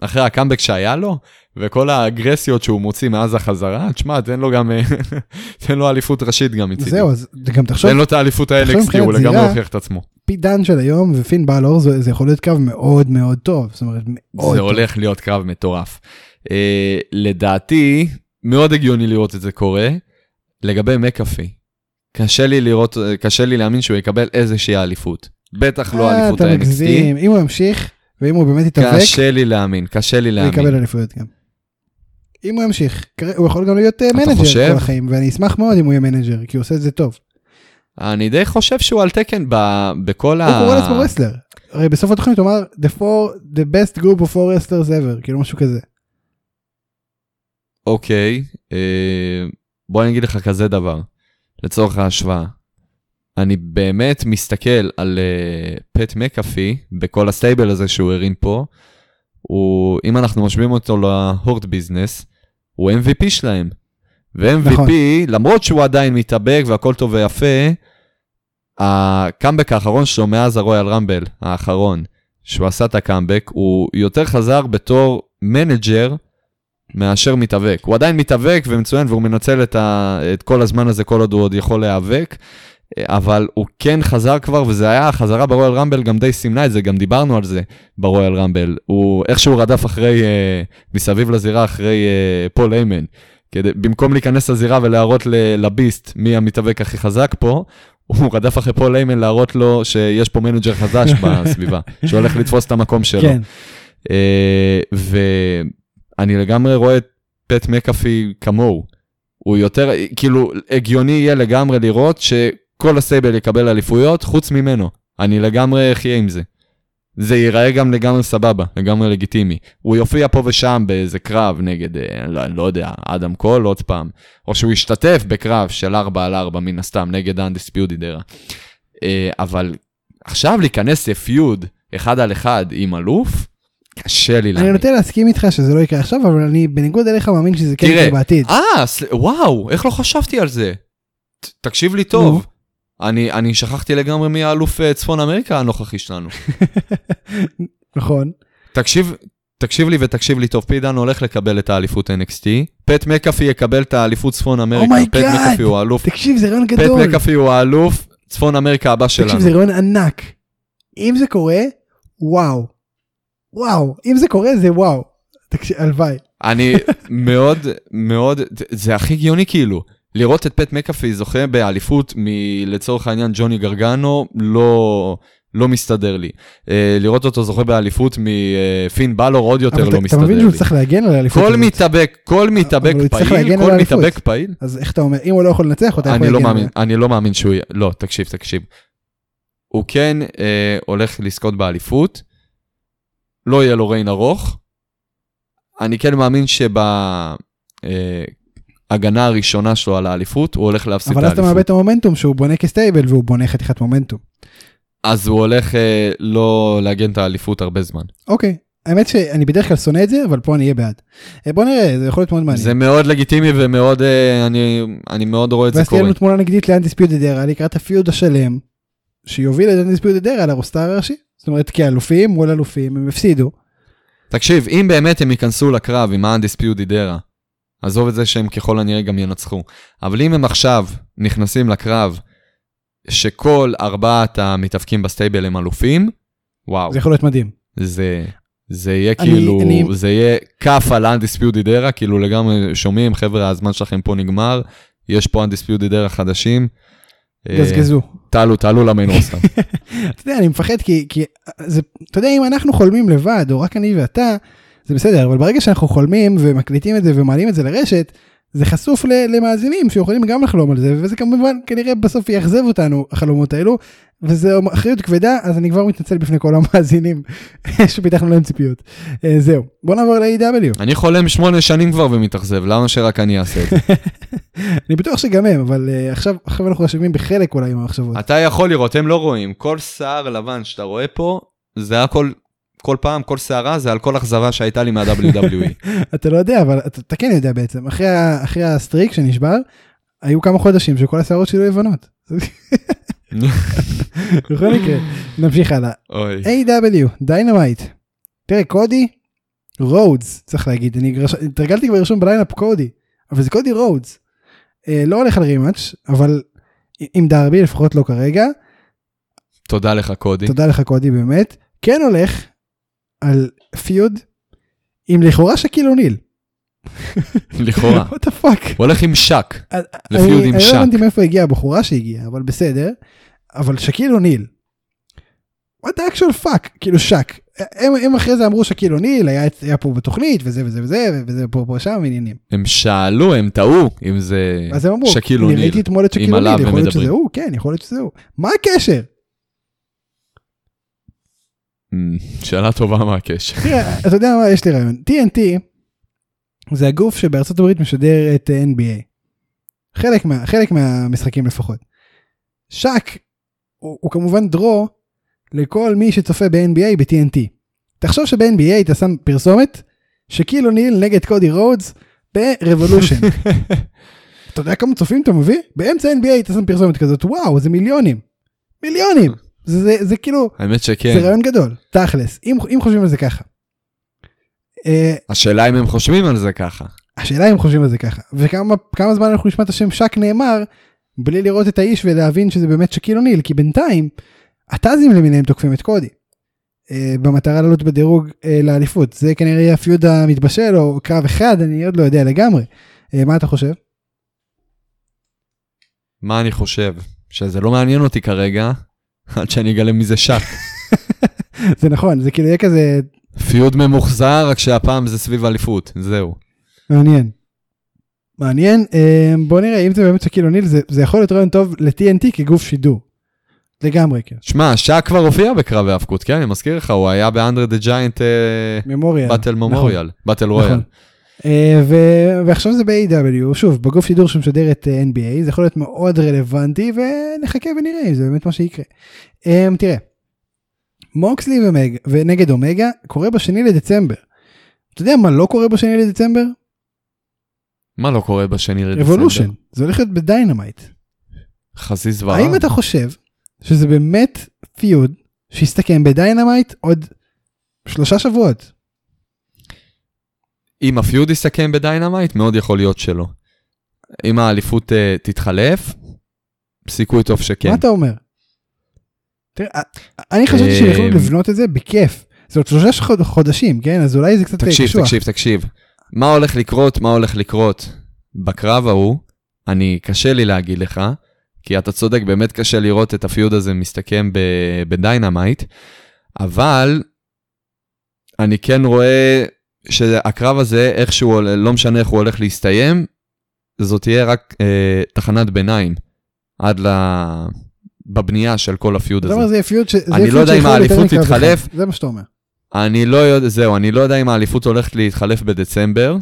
אחרי הקאמבק שהיה לו, וכל האגרסיות שהוא מוציא מאז החזרה, תשמע, תן לו גם... תן לו אליפות ראשית גם מצידי. זהו אז גם תחשוב תן לו את האליפות מבחינת הוא לגמרי הוכיח את עצמו. פי דן של היום ופין בלור זה, זה יכול להיות קו מאוד מאוד טוב. זאת אומרת מאוד זה טוב. הולך להיות קרב מטורף. אה, לדעתי, מאוד הגיוני לראות את זה קורה. לגבי מקאפי, קשה לי לראות, קשה לי להאמין שהוא יקבל איזושהי אליפות. בטח לא אה, אליפות אתה ה-NXT. מגזים. אם הוא ימשיך ואם הוא באמת יתאבק קשה לי להאמין, קשה לי הוא להאמין. יקבל אליפויות גם. אם הוא ימשיך הוא יכול גם להיות אה, manager? כל החיים ואני אשמח מאוד אם הוא יהיה manager כי הוא עושה את זה טוב. אני די חושב שהוא על תקן ב- בכל ה... הוא קורא לעצמו wrestler. הרי בסוף התוכנית הוא אמר the four the best group of four wrestlers ever כאילו משהו כזה. אוקיי, אה, בוא אני אגיד לך כזה דבר, לצורך ההשוואה. אני באמת מסתכל על אה, פט מקאפי בכל ה stable הזה שהוא הרים פה. הוא, אם אנחנו משווים אותו ל Hurt Business, הוא MVP שלהם. ו-MVP, נכון. למרות שהוא עדיין מתאבק והכל טוב ויפה, הקאמבק האחרון שלו מאז ה Royal Rumble האחרון, שהוא עשה את הקאמבק, הוא יותר חזר בתור manager מאשר מתאבק. הוא עדיין מתאבק ומצוין והוא מנצל את, ה, את כל הזמן הזה כל עוד הוא עוד יכול להיאבק, אבל הוא כן חזר כבר, וזה היה החזרה ב Royal Rumble גם די סימנה את זה, גם דיברנו על זה ב Royal Rumble. הוא איכשהו רדף אחרי, אה, מסביב לזירה אחרי אה, פול היימן. כדי, במקום להיכנס לזירה ולהראות ל Beast מי המתאבק הכי חזק פה, הוא רדף אחרי פול היימן להראות לו שיש פה manager חדש בסביבה, שהולך לתפוס את המקום שלו. כן. אה, ואני לגמרי רואה את פט מקאפי כמוהו. הוא יותר, כאילו, הגיוני יהיה לגמרי לראות שכל ה stable יקבל אליפויות חוץ ממנו. אני לגמרי אחיה עם זה. זה ייראה גם לגמרי סבבה, לגמרי לגיטימי. הוא יופיע פה ושם באיזה קרב נגד, אה, לא, לא יודע, אדם קול עוד פעם. או שהוא ישתתף בקרב של 4 על 4 מן הסתם, נגד האנדיספיודי דרה. אה, אבל עכשיו להיכנס לפיוד אחד על אחד עם אלוף, קשה לי אני להאמין. נוטה להסכים איתך שזה לא יקרה עכשיו אבל אני בניגוד אליך מאמין שזה כן יקרה בעתיד. אה, וואו, איך לא חשבתי על זה? תקשיב לי טוב. אני, אני שכחתי לגמרי מי האלוף אה, צפון אמריקה הנוכחי שלנו. נכון. תקשיב, תקשיב לי ותקשיב לי טוב, פיט דאן הולך לקבל את האליפות NXT, פט מקאפי יקבל את האליפות צפון אמריקה, פט oh my God! מקאפי הוא האלוף, תקשיב, זה רעיון פט גדול. מקאפי הוא האלוף צפון אמריקה הבא שלנו. תקשיב, זה רעיון ענק. אם זה קורה, וואו. וואו. אם זה קורה, זה וואו. תקשיב, הלוואי. אני מאוד מאוד, זה הכי הגיוני כאילו. לראות את פט מקאפי זוכה באליפות מלצורך העניין ג'וני גרגנו, לא, לא מסתדר לי. אה, לראות אותו זוכה באליפות מפין בלור עוד יותר לא אתה- אתה מסתדר מבין לי. שהוא צריך להגן על האליפות כל. מתאבק, כל מתאבק פעיל, להגן כל. מתאבק פעיל, אז איך אתה אומר, אם הוא לא יכול לנצח אותה, אני לא מאמין, אני לא מאמין שהוא, לא, תקשיב, תקשיב. הוא כן אה, הולך לזכות באליפות, לא יהיה לו ריין ארוך. אני כן מאמין שבהגנה הראשונה שלו על האליפות, הוא הולך להפסיד את אבל אז אתה האליפות. מאבד את המומנטום שהוא בונה כ stable והוא בונה חתיכת מומנטום. אז הוא הולך אה, לא להגן את האליפות הרבה זמן. אוקיי. האמת שאני בדרך כלל שונא את זה, אבל פה אני אהיה בעד. אה, בוא נראה, זה יכול להיות מאוד מעניין. זה מאוד לגיטימי ומאוד, אה, אני, אני מאוד רואה את זה ואז תהיה קורה. לנו תמונה נגדית ל Undisputed Era לקראת ה feud השלם, שיוביל את Undisputed Era ל roster הראשי. זאת אומרת, כאלופים מול אלופים, הם הפסידו. תקשיב, אם באמת הם ייכנסו לקרב עם ה-Undisputed Era, עזוב את זה שהם ככל הנראה גם ינצחו, אבל אם הם עכשיו נכנסים לקרב שכל ארבעת המתאבקים ב stable הם אלופים, וואו, זה יכול להיות מדהים. זה, זה יהיה אני- כאילו, אני- זה יהיה כף על Undisputed Era, כאילו לגמרי שומעים, חבר'ה, הזמן שלכם פה נגמר, יש פה Undisputed Era חדשים. אה, גזגזו. תעלו, תעלו roster. אתה יודע, אני מפחד כי, כי זה, אתה יודע, אם אנחנו חולמים לבד, או רק אני ואתה, זה בסדר, אבל ברגע שאנחנו חולמים ומקליטים את זה ומעלים את זה לרשת, זה חשוף למאזינים שיכולים גם לחלום על זה, וזה כמובן כנראה בסוף יאכזב אותנו, החלומות האלו, וזו אחריות כבדה, אז אני כבר מתנצל בפני כל המאזינים שפיתחנו להם ציפיות. אה, זהו, בוא נעבור ל-AW. אני חולם שמונה שנים כבר ומתאכזב, למה שרק אני אעשה את זה? אני בטוח שגם הם, אבל אה, עכשיו, עכשיו אנחנו אשמים בחלק אולי מהמחשבות. אתה יכול לראות, הם לא רואים, כל שיער לבן שאתה רואה פה, זה הכל, כל פעם, כל שערה זה על כל אכזבה שהייתה לי מה-WWE. אתה לא יודע, אבל אתה, אתה כן יודע בעצם, אחרי, אחרי ה streak שנשבר, היו כמה חודשים שכל השערות שלי היו לבנות. בכל מקרה, נמשיך הלאה. AEW Dynamite. תראה, קודי רודס, צריך להגיד, אני התרגלתי כבר לרשום ב lineup קודי, אבל זה קודי רודס. אה, לא הולך על rematch, אבל עם דרבי, לפחות לא כרגע. תודה לך, קודי. תודה לך קודי באמת. כן הולך על פיוד עם לכאורה שקיל אוניל. לכאורה. what the fuck. הוא הולך עם שק. אני- לפיוד עם אני שק. לא הבנתי מאיפה הגיעה הבחורה שהגיעה, אבל בסדר. אבל שקיל אוניל. what the actual fuck, כאילו שק. הם, הם אחרי זה אמרו שקיל אוניל היה, היה פה בתוכנית וזה וזה וזה וזה פה פה שם עניינים. הם שאלו, הם טעו, אם זה אז הם אמרו, שקיל אני אוניל. ראיתי אתמול את שקיל אוניל, יכול להיות שזה. הוא, כן, יכול להיות שזה הוא. מה הקשר? אמ, שאלה טובה מה הקשר. תראה, אתה יודע מה, יש לי רעיון. TNT זה הגוף שבארצות הברית משדר את אה, NBA. חלק, מה, חלק מהמשחקים לפחות. שק הוא, הוא כמובן דרו לכל מי שצופה ב-NBA ב-TNT. תחשוב שב-NBA אתה שם פרסומת שקיל אוניל נגד קודי רודס ב Revolution. אתה יודע כמה צופים אתה מביא? באמצע NBA אתה שם פרסומת כזאת, וואו, זה מיליונים. מיליונים. זה, זה, זה כאילו, האמת זה שכן. רעיון גדול, תכלס, אם, אם חושבים על זה ככה. אה, השאלה אם הם חושבים על זה ככה. השאלה אם חושבים על זה ככה, וכמה כמה זמן אנחנו נשמע את השם שק נאמר, בלי לראות את האיש ולהבין שזה באמת שקיל אוניל, כי בינתיים, הטאזים למיניהם תוקפים את קודי. אה, במטרה לעלות בדירוג אה, לאליפות, זה כנראה יהיה הפיוד המתבשל או קרב אחד, אני עוד לא יודע לגמרי. אה, מה אתה חושב? מה אני חושב? שזה לא מעניין אותי כרגע, עד שאני אגלה מי זה שק. זה נכון, זה כאילו יהיה כזה פיוד ממוחזר, רק שהפעם זה סביב אליפות, זהו. מעניין. מעניין, אה, בוא נראה אם זה באמת שקיל אוניל, זה, זה יכול להיות רעיון טוב ל-TNT כגוף שידור. לגמרי כן. שמע, שק כבר הופיע בקרב האבקות, כן? אני מזכיר לך, הוא היה ב André the Giant Memorial. Battle Memorial, Battle Royal. אה, ו- ועכשיו זה ב-AEW, שוב, בגוף שידור שמשדר את אה, NBA, זה יכול להיות מאוד רלוונטי, ונחכה ונראה אם זה באמת מה שיקרה. אה, תראה, מוקסלי ומג, ונגד אומגה קורה בשני לדצמבר. אתה יודע מה לא קורה בשני לדצמבר? מה לא קורה בשני לדצמבר? Revolution, זה הולך להיות ב Dynamite. איזה זוועה. האם אתה חושב שזה באמת feud שיסתכם ב Dynamite עוד שלושה שבועות? אם ה feud יסתכם בדיינמייט, מאוד יכול להיות שלא. אם האליפות uh, תתחלף, סיכוי טוב שכן. מה אתה אומר? תראה, אני חשבתי אה, שהם יכולו לבנות את זה בכיף. זה עוד שלושה חוד- חודשים, כן? אז אולי זה קצת תקשיב, קשוח. תקשיב, תקשיב. מה הולך לקרות, מה הולך לקרות בקרב ההוא, אני, קשה לי להגיד לך, כי אתה צודק, באמת קשה לראות את ה feud הזה מסתכם ב Dynamite, אבל אני כן רואה שהקרב הזה, איכשהו, לא משנה איך הוא הולך להסתיים, זאת תהיה רק אה, תחנת ביניים, עד ל... בבנייה של כל ה feud הזה. זה feud ש- אני לא יודע אם האליפות. תתחלף. זה מה שאתה אומר. אני לא יודע, זהו, אני לא יודע אם האליפות הולכת להתחלף בדצמבר,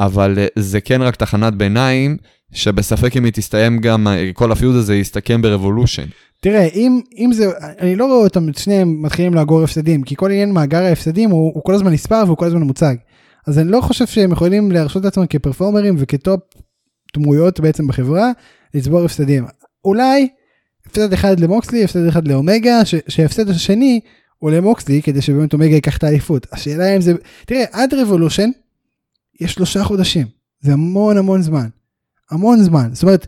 אבל אה, זה כן רק תחנת ביניים, שבספק אם היא תסתיים גם, כל הפיוד הזה יסתכם ברבולושן. תראה, אם, אם זה, אני לא רואה אותם שניהם מתחילים לאגור הפסדים, כי כל עניין מאגר ההפסדים הוא, הוא כל הזמן נספר והוא כל הזמן מוצג. אז אני לא חושב שהם יכולים להרשות את עצמם כפרפורמרים וכטופ דמויות בעצם בחברה, לצבור הפסדים. אולי הפסד אחד למוקסלי, הפסד אחד לאומגה, שההפסד השני הוא למוקסלי, כדי שבאמת אומגה ייקח את האליפות. השאלה אם זה, תראה, עד Revolution יש שלושה חודשים, זה המון המון זמן. המון זמן. זאת אומרת,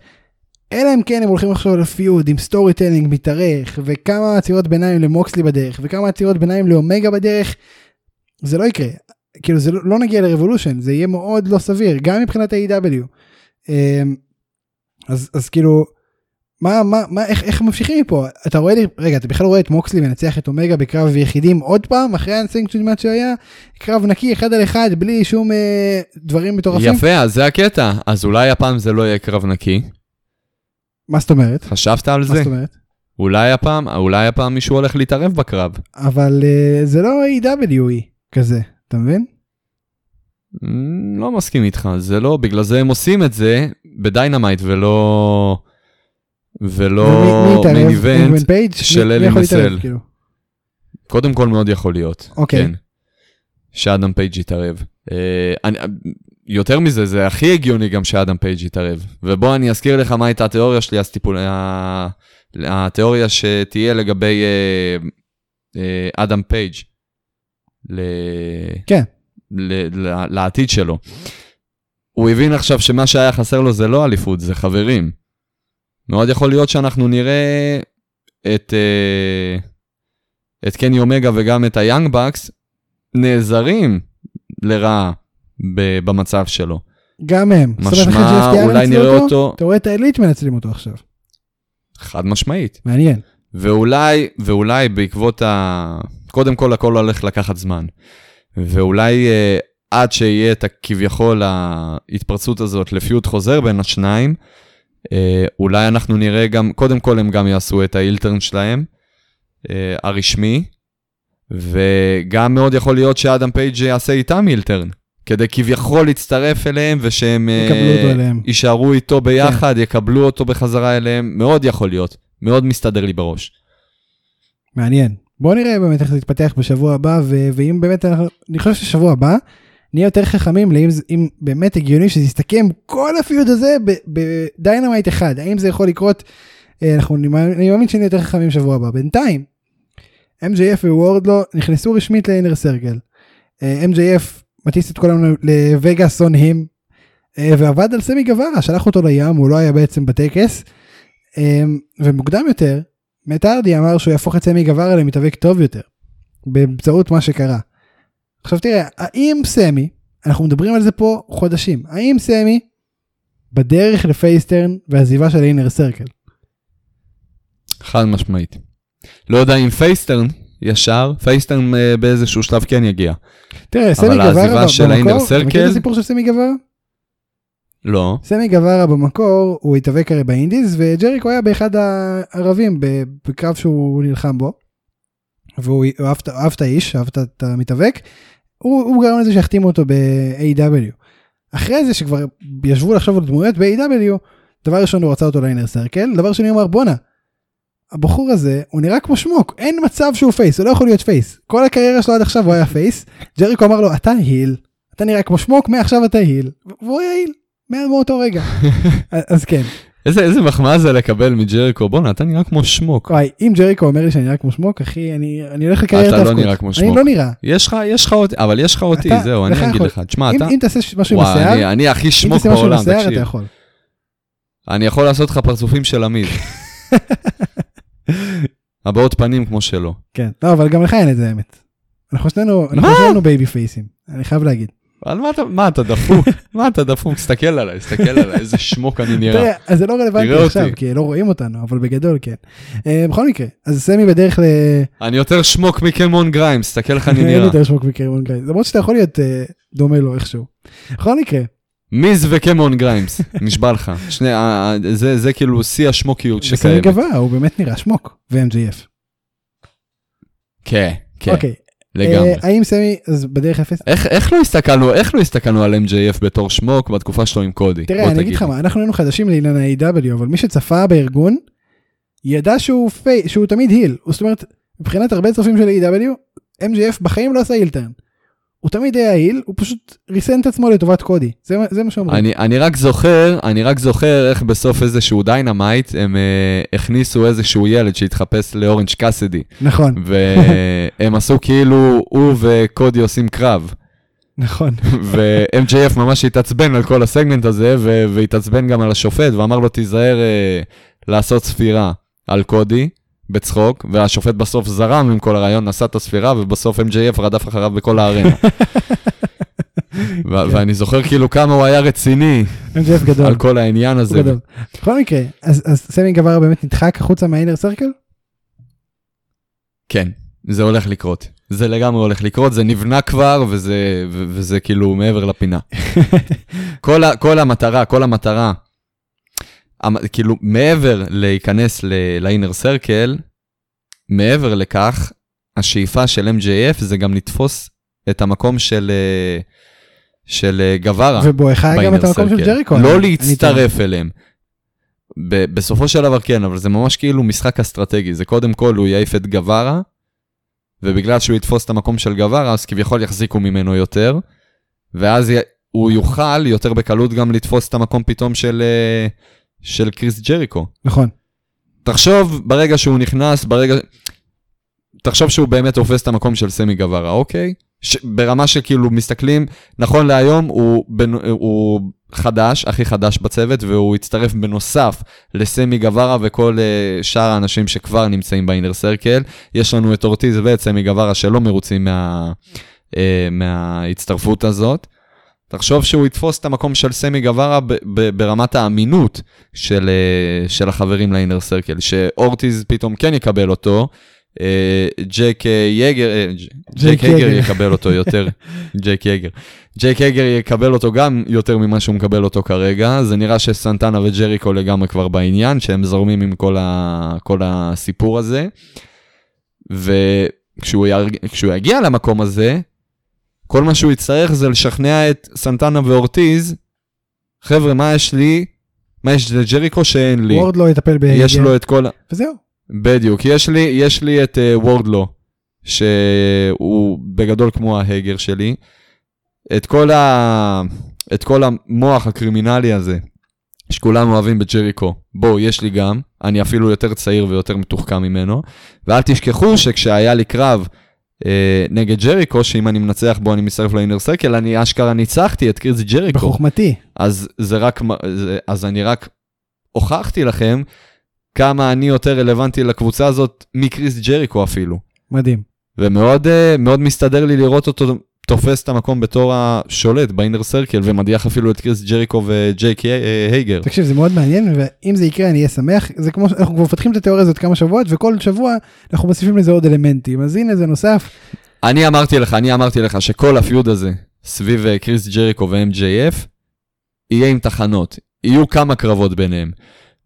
אלא אם כן הם הולכים עכשיו ל feud עם storytelling מתארך וכמה עצירות ביניים למוקסלי בדרך וכמה עצירות ביניים לאומגה בדרך זה לא יקרה כאילו זה לא, לא נגיע ל Revolution זה יהיה מאוד לא סביר גם מבחינת ה-AEW. אמ, אז אז כאילו מה מה מה איך איך ממשיכים מפה אתה רואה לי רגע אתה בכלל רואה את מוקסלי מנצח את אומגה בקרב יחידים עוד פעם אחרי האנסינקציה שהיה קרב נקי אחד על אחד בלי שום אה, דברים מטורפים יפה, אז זה הקטע. אז אולי הפעם זה לא יהיה קרב נקי. מה זאת אומרת? חשבת על מה זה? זאת אומרת? אולי הפעם, אולי הפעם מישהו הולך להתערב בקרב. אבל uh, זה לא AWE כזה, אתה מבין? אמ, לא מסכים איתך, זה לא, בגלל זה הם עושים את זה בדיינמייט ולא... ולא? מיין איבנט. פייג'? של אלי מסל. כאילו? קודם כל מאוד יכול להיות. אוקיי. כן. שאדם פייג' יתערב. אה, אני, יותר מזה, זה הכי הגיוני גם שאדם פייג' יתערב. ובוא אני אזכיר לך מה הייתה התיאוריה שלי, הסטיפול... ה- התיאוריה שתהיה לגבי אה, אה, אדם פייג'. ל... כן. ל... ל... לעתיד שלו. הוא הבין עכשיו שמה שהיה חסר לו זה לא אליפות, זה חברים. מאוד יכול להיות שאנחנו נראה את, אה, את קני אומגה וגם את היאנג בקס נעזרים לרעה במצב שלו. גם הם. משמע, אולי נראה אותו אתה רואה את האליט מנצלים אותו עכשיו. חד משמעית. מעניין. ואולי, ואולי בעקבות ה... קודם כל הכל הולך לקחת זמן. ואולי אה, עד שיהיה את הכביכול ההתפרצות הזאת לפיוט חוזר בין השניים, אולי אנחנו נראה גם, קודם כל הם גם יעשו את האילטרן שלהם, אה, הרשמי, וגם מאוד יכול להיות שאדם פייג' יעשה איתם אילטרן, כדי כביכול להצטרף אליהם ושהם אה, אליהם. יישארו איתו ביחד, יקבלו אותו בחזרה אליהם, מאוד יכול להיות, מאוד מסתדר לי בראש. מעניין. בוא נראה באמת איך זה יתפתח בשבוע הבא, ו- ואם באמת, אני חושב ששבוע הבא נהיה יותר חכמים לאם באמת הגיוני שזה יסתכם כל ה feud הזה ב Dynamite אחד. האם זה יכול לקרות? אה, אנחנו, אני מאמין- שנהיה יותר חכמים שבוע הבא. בינתיים, MJF ווורדלו נכנסו רשמית ל Inner Circle. MJF מטיס את כולם לווגאס און הים, אה, ועבד על סמי גווארה, שלח אותו לים, הוא לא היה בעצם בטקס. אה, ומוקדם יותר, מאט הארדי אמר שהוא יהפוך את סמי גווארה למתאבק טוב יותר, באמצעות מה שקרה. עכשיו תראה, האם סמי, אנחנו מדברים על זה פה חודשים, האם סמי בדרך ל face turn והעזיבה של Inner Circle? חד משמעית. לא יודע אם face turn ישר, face turn אה, באיזשהו שלב כן יגיע. תראה, סמי העזיבה גווארה של במקור, ה Inner אתה מכיר Circle- את הסיפור של סמי גווארה? לא. סמי גווארה במקור הוא התאבק הרי ב indies וג'ריקו היה באחד היריבים בקרב שהוא נלחם בו. והוא אהב את- האיש, אהב את המתאבק. הוא, הוא גרם לזה שהחתימו אותו ב-AEW. אחרי זה שכבר ישבו לחשוב על דמויות ב-AEW, דבר ראשון הוא רצה אותו ל Inner Circle, דבר שני הוא אמר בואנה. הבחור הזה הוא נראה כמו שמוק אין מצב שהוא face הוא לא יכול להיות face כל הקריירה שלו עד עכשיו הוא היה face ג'ריקו אמר לו אתה היל אתה נראה כמו שמוק מעכשיו אתה היל והוא היה היל מאותו רגע אז כן איזה איזה מחמאה זה לקבל מג'ריקו, בואנה, אתה נראה כמו שמוק. וואי, אם ג'ריקו אומר לי שאני נראה כמו שמוק, אחי, אני אני הולך לקרייר את אתה לא ההפקות. נראה כמו אני שמוק. לא נראה. יש לך, יש לך אותי, אבל יש לך אותי, אתה- זהו, אני אגיד יכול- לך. תשמע, אם אתה... אם תעשה משהו עם וואי, השיער, אני- אני הכי אם שמוק תעשה משהו עם בעולם, השיער, אתה תקשיב. יכול. אני יכול לעשות לך פרצופים של עמית. הבעות פנים כמו שלו. כן, לא, אבל גם לך אין את זה האמת. אנחנו שנינו, אנחנו? שנינו babyface ים, אני חייב להגיד. על מה אתה, מה אתה דפוק? מה אתה דפוק? תסתכל עליי, תסתכל עליי, איזה שמוק אני נראה. תראה, אז זה לא רלוונטי עכשיו. כי לא רואים אותנו, אבל בגדול כן. אה, בכל מקרה, אז סמי בדרך ל... אני יותר שמוק מקמרון גריימס, תסתכל איך אני נראה. יותר שמוק מקמרון גריימס, למרות שאתה יכול להיות אה, דומה לו איכשהו. בכל מקרה, מיז וקמרון גריימס, נשבע לך. שני, ה- ה- זה זה כאילו שיא השמוקיות שקיימת. גבוה, הוא באמת נראה שמוק, ו-MJF. כן, כן, אוקיי, לגמרי. אה, האם סמי, אז בדרך אפס? איך, איך לא הסתכלנו, איך לא הסתכלנו על MJF בתור שמוק בתקופה שלו עם קודי? תראה, אני אגיד לך. מה, אנחנו היינו חדשים לעניין ה-AW, אבל מי שצפה בארגון, ידע שהוא פי, שהוא תמיד היל. זאת אומרת, מבחינת הרבה צופים של A.W, MJF בחיים לא עשה הילטרן. הוא תמיד היה היל, הוא פשוט ריסן את עצמו לטובת קודי. זה, זה מה שאומרים. אני, אני רק זוכר, אני רק זוכר איך בסוף איזשהו Dynamite הם אה, הכניסו איזשהו ילד שהתחפש לאורנג' קאסידי, נכון, והם עשו כאילו הוא וקודי עושים קרב, נכון. ו-MJF ממש התעצבן על כל הסגמנט הזה, והתעצבן גם על השופט, ואמר לו תיזהר אה, לעשות ספירה על קודי. בצחוק, והשופט בסוף זרם עם כל הרעיון, נשא את הספירה, ובסוף MJF רדף אחריו בכל הארנה. ו- ואני זוכר כאילו כמה הוא היה רציני MJF גדול. על כל העניין הזה. הוא גדול. בכל מקרה, אז, סמי גבר באמת נדחק החוצה מהאינר סרקל? כן, זה הולך לקרות. זה לגמרי הולך לקרות, זה נבנה כבר, וזה, וזה כאילו מעבר לפינה. כל, ה, כל המטרה, כל המטרה, המ- כאילו מעבר להיכנס לאינר סרקל, מעבר לכך, השאיפה של MJF זה גם לתפוס את המקום של, אה, של אה, גווארה. ובואכה גם את המקום של. ג'ריקו. לא להצטרף אליהם. ב- בסופו של דבר כן, אבל זה ממש כאילו משחק אסטרטגי. זה קודם כל הוא יעיף את גווארה, ובגלל שהוא יתפוס את המקום של גווארה, אז כביכול יחזיקו ממנו יותר, ואז הוא יוכל יותר בקלות גם לתפוס את המקום פתאום של, אה, של קריס ג'ריקו. נכון. תחשוב, ברגע שהוא נכנס, ברגע... תחשוב שהוא באמת תופס את המקום של סמי גווארה, אוקיי? ש... ברמה שכאילו מסתכלים, נכון להיום הוא, בנ... הוא חדש, הכי חדש בצוות, והוא הצטרף בנוסף לסמי גווארה וכל uh, שאר האנשים שכבר נמצאים באינר סרקל. יש לנו את אורטיז ואת סמי גווארה שלא מרוצים מה... uh, מההצטרפות הזאת. תחשוב שהוא יתפוס את המקום של סמי גווארה ברמת האמינות של, אה, של החברים לאינר סרקל, שאורטיז פתאום כן יקבל אותו, אה, אה, יגר, אה, ג'- ג'ייק יגר. יגר יקבל אותו יותר, ג'ייק יגר. ג'ייק יגר יקבל אותו גם יותר ממה שהוא מקבל אותו כרגע, זה נראה שסנטנה וג'ריקו לגמרי כבר בעניין, שהם זורמים עם כל, ה, כל הסיפור הזה. וכשהוא יגיע למקום הזה, כל מה שהוא יצטרך זה לשכנע את סנטנה ואורטיז, חבר'ה, מה יש לי? מה יש לג'ריקו שאין לי? וורד לא יטפל ב... יש לו את כל... וזהו. בדיוק, יש לי, יש לי את uh, וורדלו, שהוא בגדול כמו ההגר שלי. את כל, ה... את כל המוח הקרימינלי הזה, שכולם אוהבים בג'ריקו, בואו, יש לי גם, אני אפילו יותר צעיר ויותר מתוחכם ממנו, ואל תשכחו שכשהיה לי קרב נגד ג'ריקו, שאם אני מנצח בו אני מצטרף לאינר סרקל, אני אשכרה ניצחתי את קריס ג'ריקו. בחוכמתי. אז זה רק, אז אני רק הוכחתי לכם כמה אני יותר רלוונטי לקבוצה הזאת מקריס ג'ריקו אפילו. מדהים. ומאוד אה, מאוד מסתדר לי לראות אותו תופס את המקום בתור השולט באינר סרקל ומדיח אפילו את קריס ג'ריקו וג'ייק אה, הייגר. תקשיב זה מאוד מעניין ואם זה יקרה אני אהיה שמח. זה כמו שאנחנו כבר מפתחים את התיאוריה הזאת כמה שבועות וכל שבוע אנחנו מוסיפים לזה עוד אלמנטים. אז הנה זה נוסף. אני אמרתי לך, אני אמרתי לך שכל הפיוד הזה סביב אה, קריס ג'ריקו ו-MJF יהיה עם תחנות, יהיו כמה קרבות ביניהם.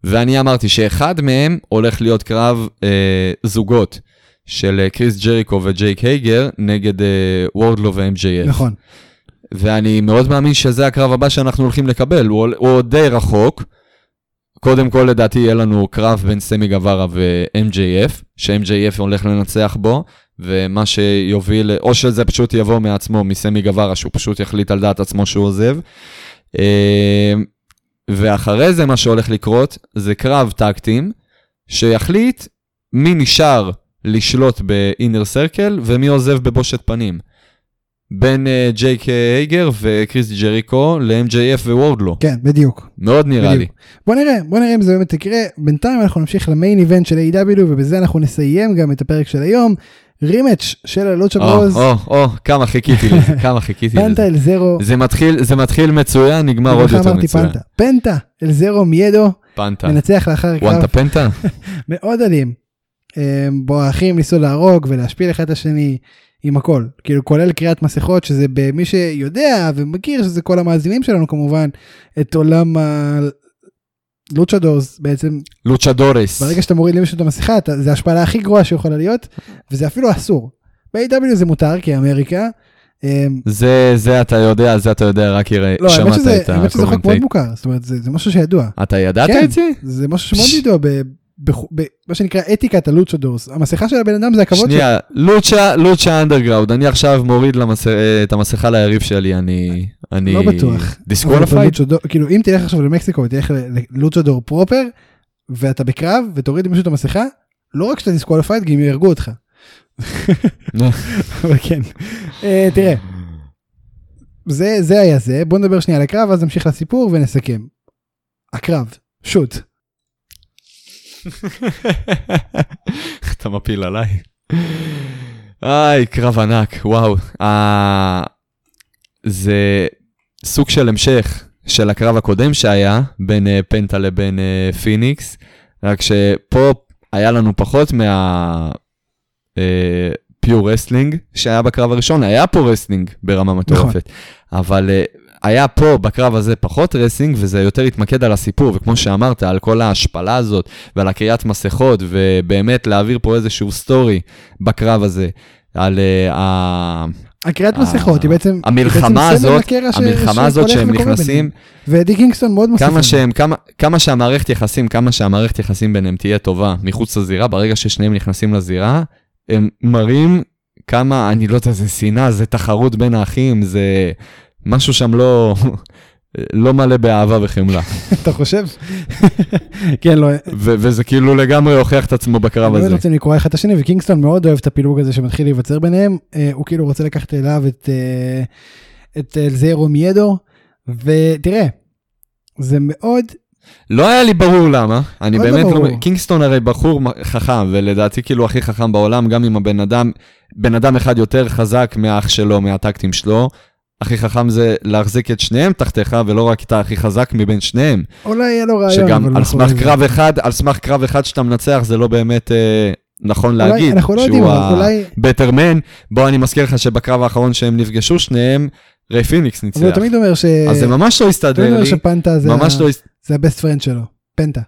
ואני אמרתי שאחד מהם הולך להיות קרב אה, זוגות של אה, קריס ג'ריקו וג'ייק הייגר נגד אה, וורדלו ו-MJF. נכון ואני מאוד מאמין שזה הקרב הבא שאנחנו הולכים לקבל, הוא, הוא עוד די רחוק. קודם כל לדעתי יהיה לנו קרב בין סמי גווארה ו-MJF, ש-MJF הולך לנצח בו, ומה שיוביל, או שזה פשוט יבוא מעצמו, מסמי גווארה, שהוא פשוט יחליט על דעת עצמו שהוא עוזב. אה, ואחרי זה מה שהולך לקרות זה קרב טקטים שיחליט מי נשאר לשלוט באינר סרקל ומי עוזב בבושת פנים. בין אה, ג'ייק הייגר וקריס ג'ריקו ל-MJF ווורדלו. כן, בדיוק. מאוד נראה לי. בדיוק. בוא נראה, בוא נראה אם זה באמת יקרה. בינתיים אנחנו נמשיך למיין איבנט של A.W. ובזה אנחנו נסיים גם את הפרק של היום. רימץ' של הלוצ'ה או, ברוז, או, או, כמה חיכיתי לזה, כמה חיכיתי פנטה לזה. אל זרו, זה מתחיל, זה מתחיל מצוין, נגמר עוד יותר מצוין. פנטה, פנטה אל זרו מיידו, פנטה. מנצח לאחר קרב וואנטה פנטה? מאוד אלים. אה, בו האחים ניסו להרוג ולהשפיל אחד את השני עם הכל, כאילו כולל קריאת מסכות שזה במי שיודע ומכיר שזה כל המאזינים שלנו כמובן, את עולם הלוצ'דורס בעצם לוצ'דורס. ברגע שאתה מוריד למישהו את המסכה אתה, זה ההשפלה הכי גרועה שיכולה להיות וזה אפילו אסור. ב-AW זה מותר כי אמריקה. אה, זה, זה אתה יודע, זה אתה יודע, רק יראה, לא, שמעת שזה, את האמת שזה חוק מאוד. מוכר, זאת אומרת זה, זה משהו שידוע. אתה ידעת כן. את זה? זה משהו שמאוד ידוע במה שנקרא אתיקת ה luchadores. המסכה של הבן אדם זה הכבוד שלו. שנייה, Lucha, Lucha Underground, אני עכשיו מוריד למס... את המסכה ליריב שלי, אני... אני... לא בטוח. Disqualified? כאילו אם תלך עכשיו למקסיקו ותלך ל luchador proper ואתה בקרב ותוריד למישהו את המסכה לא רק שאתה disqualified גם יהרגו אותך. אבל כן. אה, תראה זה זה היה זה בוא נדבר שנייה על הקרב אז נמשיך לסיפור ונסכם. הקרב שוט אתה מפיל עליי. איי, קרב ענק, וואו. אה, זה סוג של המשך של הקרב הקודם שהיה בין אה, פנטה לבין אה, פיניקס, רק שפה היה לנו פחות מה... pure wrestling שהיה בקרב הראשון, היה פה wrestling ברמה מטורפת, אבל אה, היה פה בקרב הזה פחות wrestling וזה יותר התמקד על הסיפור, וכמו שאמרת, על כל ההשפלה הזאת ועל הקריעת מסכות, ובאמת להעביר פה איזשהו story בקרב הזה, על אה, ה... הקריעת אה, מסכות היא בעצם המלחמה הזאת, המלחמה הזאת שהם נכנסים. ואדי קינגסטון מאוד מוסיף. כמה. שהם, כמה שהמערכת יחסים, כמה שהמערכת יחסים ביניהם תהיה טובה מחוץ לזירה, ברגע ששניהם נכנסים לזירה, הם מראים כמה, אני לא יודע, זה שנאה, זה תחרות בין האחים, זה משהו שם לא, לא מלא באהבה וחמלה. אתה חושב? כן לא. ו- וזה כאילו לגמרי הוכיח את עצמו בקרב באמת הזה. רוצים לקרוא אחד את השני וקינגסטון מאוד אוהב את הפילוג הזה שמתחיל להיווצר ביניהם אה, הוא כאילו רוצה לקחת אליו את אה, את אה, זיירו מיידו ותראה זה מאוד לא היה לי ברור למה, אני לא באמת לא... ברור. קינגסטון הרי בחור חכם, ולדעתי כאילו הכי חכם בעולם, גם אם הבן אדם, בן אדם אחד יותר חזק מהאח שלו, מהטקטים שלו, הכי חכם זה להחזיק את שניהם תחתיך, ולא רק את הכי חזק מבין שניהם. אולי יהיה לו רעיון שגם על אנחנו סמך לא קרב אחד, על סמך קרב אחד שאתה מנצח, זה לא באמת אה, נכון אולי- להגיד. אנחנו לא שהוא אבל אולי בוא אני מזכיר לך שבקרב האחרון שהם נפגשו שניהם, ריי פיניקס ניצח. הוא תמיד אומר ש... אז זה ממש לא תמיד הסתדר אומר לי, שפנטה זה ממש ה- לא. זה הבסט פרנד שלו פנטה.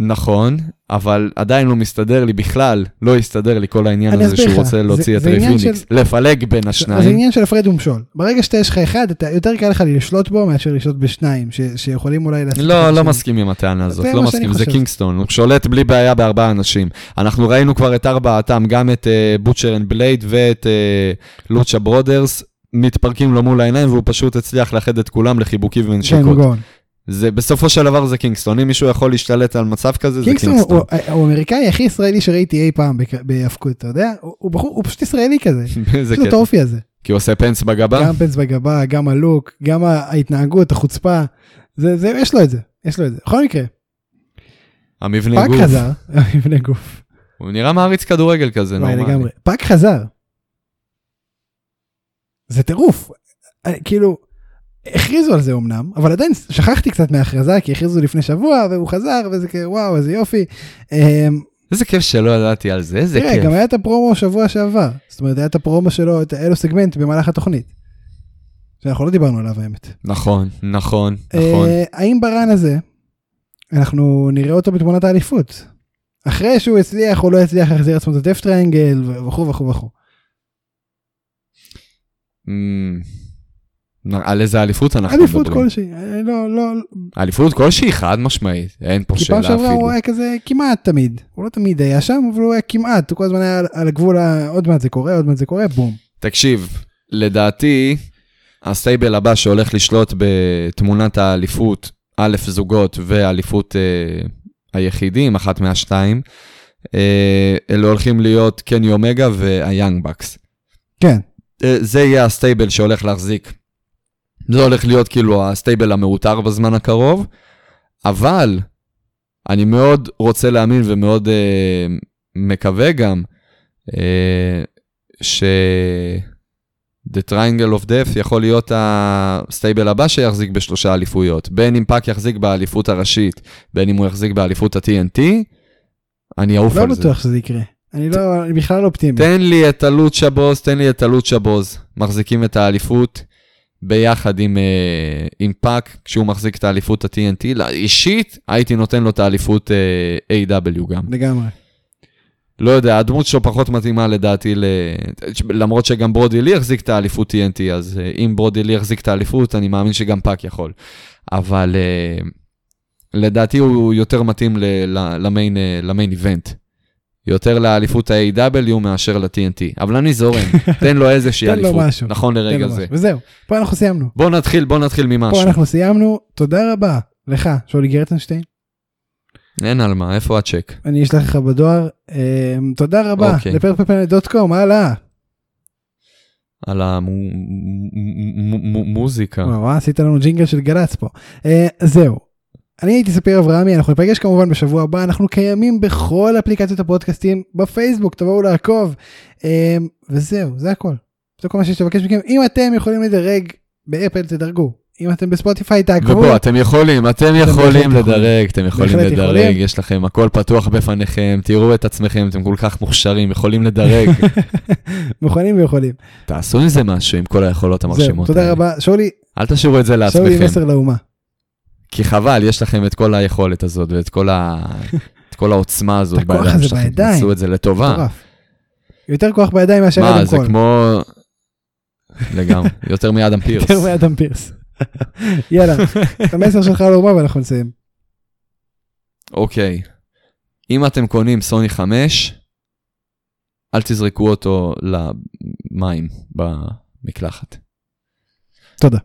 נכון, אבל עדיין לא מסתדר לי בכלל, לא הסתדר לי כל העניין הזה שהוא לך, רוצה זה- להוציא את זה ריי עניין פיניקס, לפלג בין זה השניים. עניין של הפרד ומשול ברגע שאתה יש לך אחד אתה יותר קל לך לשלוט בו מאשר לשלוט בשניים ש- שיכולים אולי לעשות... לא, לא. מסכים עם הטענה הזאת, זה לא מסכים, זה. קינגסטון, הוא שולט בלי בעיה בארבעה אנשים. אנחנו ראינו כבר את ארבעתם, גם את Butcher and Blade ואת Lucha Brothers, מתפרקים לו מול העיניים והוא פשוט הצליח לאחד את כולם לחיבוקים ונשיקות. זה בסופו של דבר זה קינגסטון, אם מישהו יכול להשתלט על מצב כזה זה קינגסטון קינגסטון. הוא האמריקאי הכי ישראלי שראיתי אי פעם בק- בהאבקות, אתה יודע? הוא- בחור, הוא פשוט ישראלי כזה. זה יש לו את קטע, האופי הזה. כי הוא עושה פנס בגבה. גם פנס בגבה, גם הלוק, גם ההתנהגות, החוצפה. זה, זה, יש לו את זה, יש לו את זה. בכל מקרה, המבנה פאק גוף, חזר, מבנה גוף, הוא נראה מעריץ כדורגל כזה, נורמלי. לגמרי. פאק חזר. זה טירוף. אני- כאילו, הכריזו על זה אמנם, אבל עדיין שכחתי קצת מההכרזה, כי הכריזו לפני שבוע, והוא חזר, וזה כאילו, וואו, איזה יופי. אמ, איזה כיף שלא ידעתי על זה, איזה תראה, כיף. גם היה את הפרומו שבוע שעבר. זאת אומרת, היה את הפרומו שלו, את היה לו סגמנט במהלך התוכנית. שאנחנו לא דיברנו עליו האמת. נכון, נכון, נכון. אה, האם ברן הזה, אנחנו נראה אותו בתמונת האליפות? אחרי שהוא הצליח או לא הצליח להחזיר עצמו את הדף טריינגל וכו' וכו' וכו'. על איזה אליפות אנחנו אליפות מדברים? כלשהי, אה, לא, לא, אליפות כלשהי חד משמעית, אין פה כי שאלה פעם שעברה אפילו. הוא היה כזה כמעט תמיד. הוא לא תמיד היה שם, אבל הוא היה כמעט, הוא כל הזמן היה על- הגבול, עוד מעט זה קורה, עוד מעט זה קורה, בום. תקשיב, לדעתי, ה stable הבא שהולך לשלוט בתמונת האליפות א' זוגות ואליפות אה, היחידים, אחת מהשתיים. אה, אלה הולכים להיות קני אומגה וה Young Bucks. כן. אה, זה יהיה ה stable שהולך להחזיק. זה הולך להיות כאילו ה stable המעוטר בזמן הקרוב, אבל אני מאוד רוצה להאמין ומאוד אה, מקווה גם אה, ש... The Triangle of Death יכול להיות ה stable הבא שיחזיק בשלושה אליפויות. בין אם פאק יחזיק באליפות הראשית, בין אם הוא יחזיק באליפות ה-TNT, אני אעוף לא על זה. בטוח שזה יקרה. אני לא, אני בכלל לא אופטימי. תן לי את ה Lucha Bros, תן לי את ה Lucha Bros. מחזיקים את האליפות ביחד עם, אה, עם פאק, כשהוא מחזיק את האליפות ה-TNT. אישית, הייתי נותן לו את האליפות אה, AEW גם. לגמרי. לא יודע, הדמות שלו פחות מתאימה לדעתי, ל... למרות שגם ברודי לי יחזיק את האליפות TNT, אז אה, אם ברודי לי יחזיק את האליפות, אני מאמין שגם פאק יכול. אבל לדעתי הוא יותר מתאים למיין, למיין איבנט. יותר לאליפות ה-AW מאשר ל-TNT. אבל אני זורם, תן לו איזושהי תן לו אליפות, משהו. נכון לרגע זה. וזהו, פה אנחנו סיימנו. בוא נתחיל, בוא נתחיל פה ממשהו. אנחנו סיימנו. תודה רבה לך, שולי גרטנשטיין. אין על מה, איפה הצ'ק? אני אשלח לך בדואר. אמ, תודה רבה אוקיי. לפרפפנט.קום, הלאה. על המוזיקה. וואו, עשית לנו ג'ינגל של גל"צ פה. אה, זהו. אני הייתי ספיר אברהמי, אנחנו ניפגש כמובן בשבוע הבא, אנחנו קיימים בכל אפליקציות הפודקאסטים, בפייסבוק, תבואו לעקוב. אה, וזהו, זה הכל. זה כל מה שיש לבקש מכם. אם אתם יכולים לדרג באפל, תדרגו. אם אתם בספוטיפיי, תעקבו. ובוא, אתם יכולים, אתם יכולים לדרג, אתם יכולים לדרג. יש לכם הכל פתוח בפניכם, תראו את עצמכם, אתם כל כך מוכשרים, יכולים לדרג. מוכנים ויכולים. תעשו עם זה משהו עם כל היכולות המרשימות תודה האלה. רבה. שאולי, אל תשאירו את זה שאולי לעצמכם, מסר לאומה. כי חבל, יש לכם את כל היכולת הזאת ואת כל ה- את כל העוצמה הזאת את הכוח בידיים הזה שלכם, בידיים. תעשו את זה לטובה. יותר כוח בידיים מאשר מה, אדם זה קול. כמו... לגמרי, יותר מאדם פירס. יותר מאדם פירס. יאללה, את המסר שלך לאומה ואנחנו נסיים. אוקיי, אם אתם קונים סוני 5, אל תזרקו אותו למים במקלחת. תודה.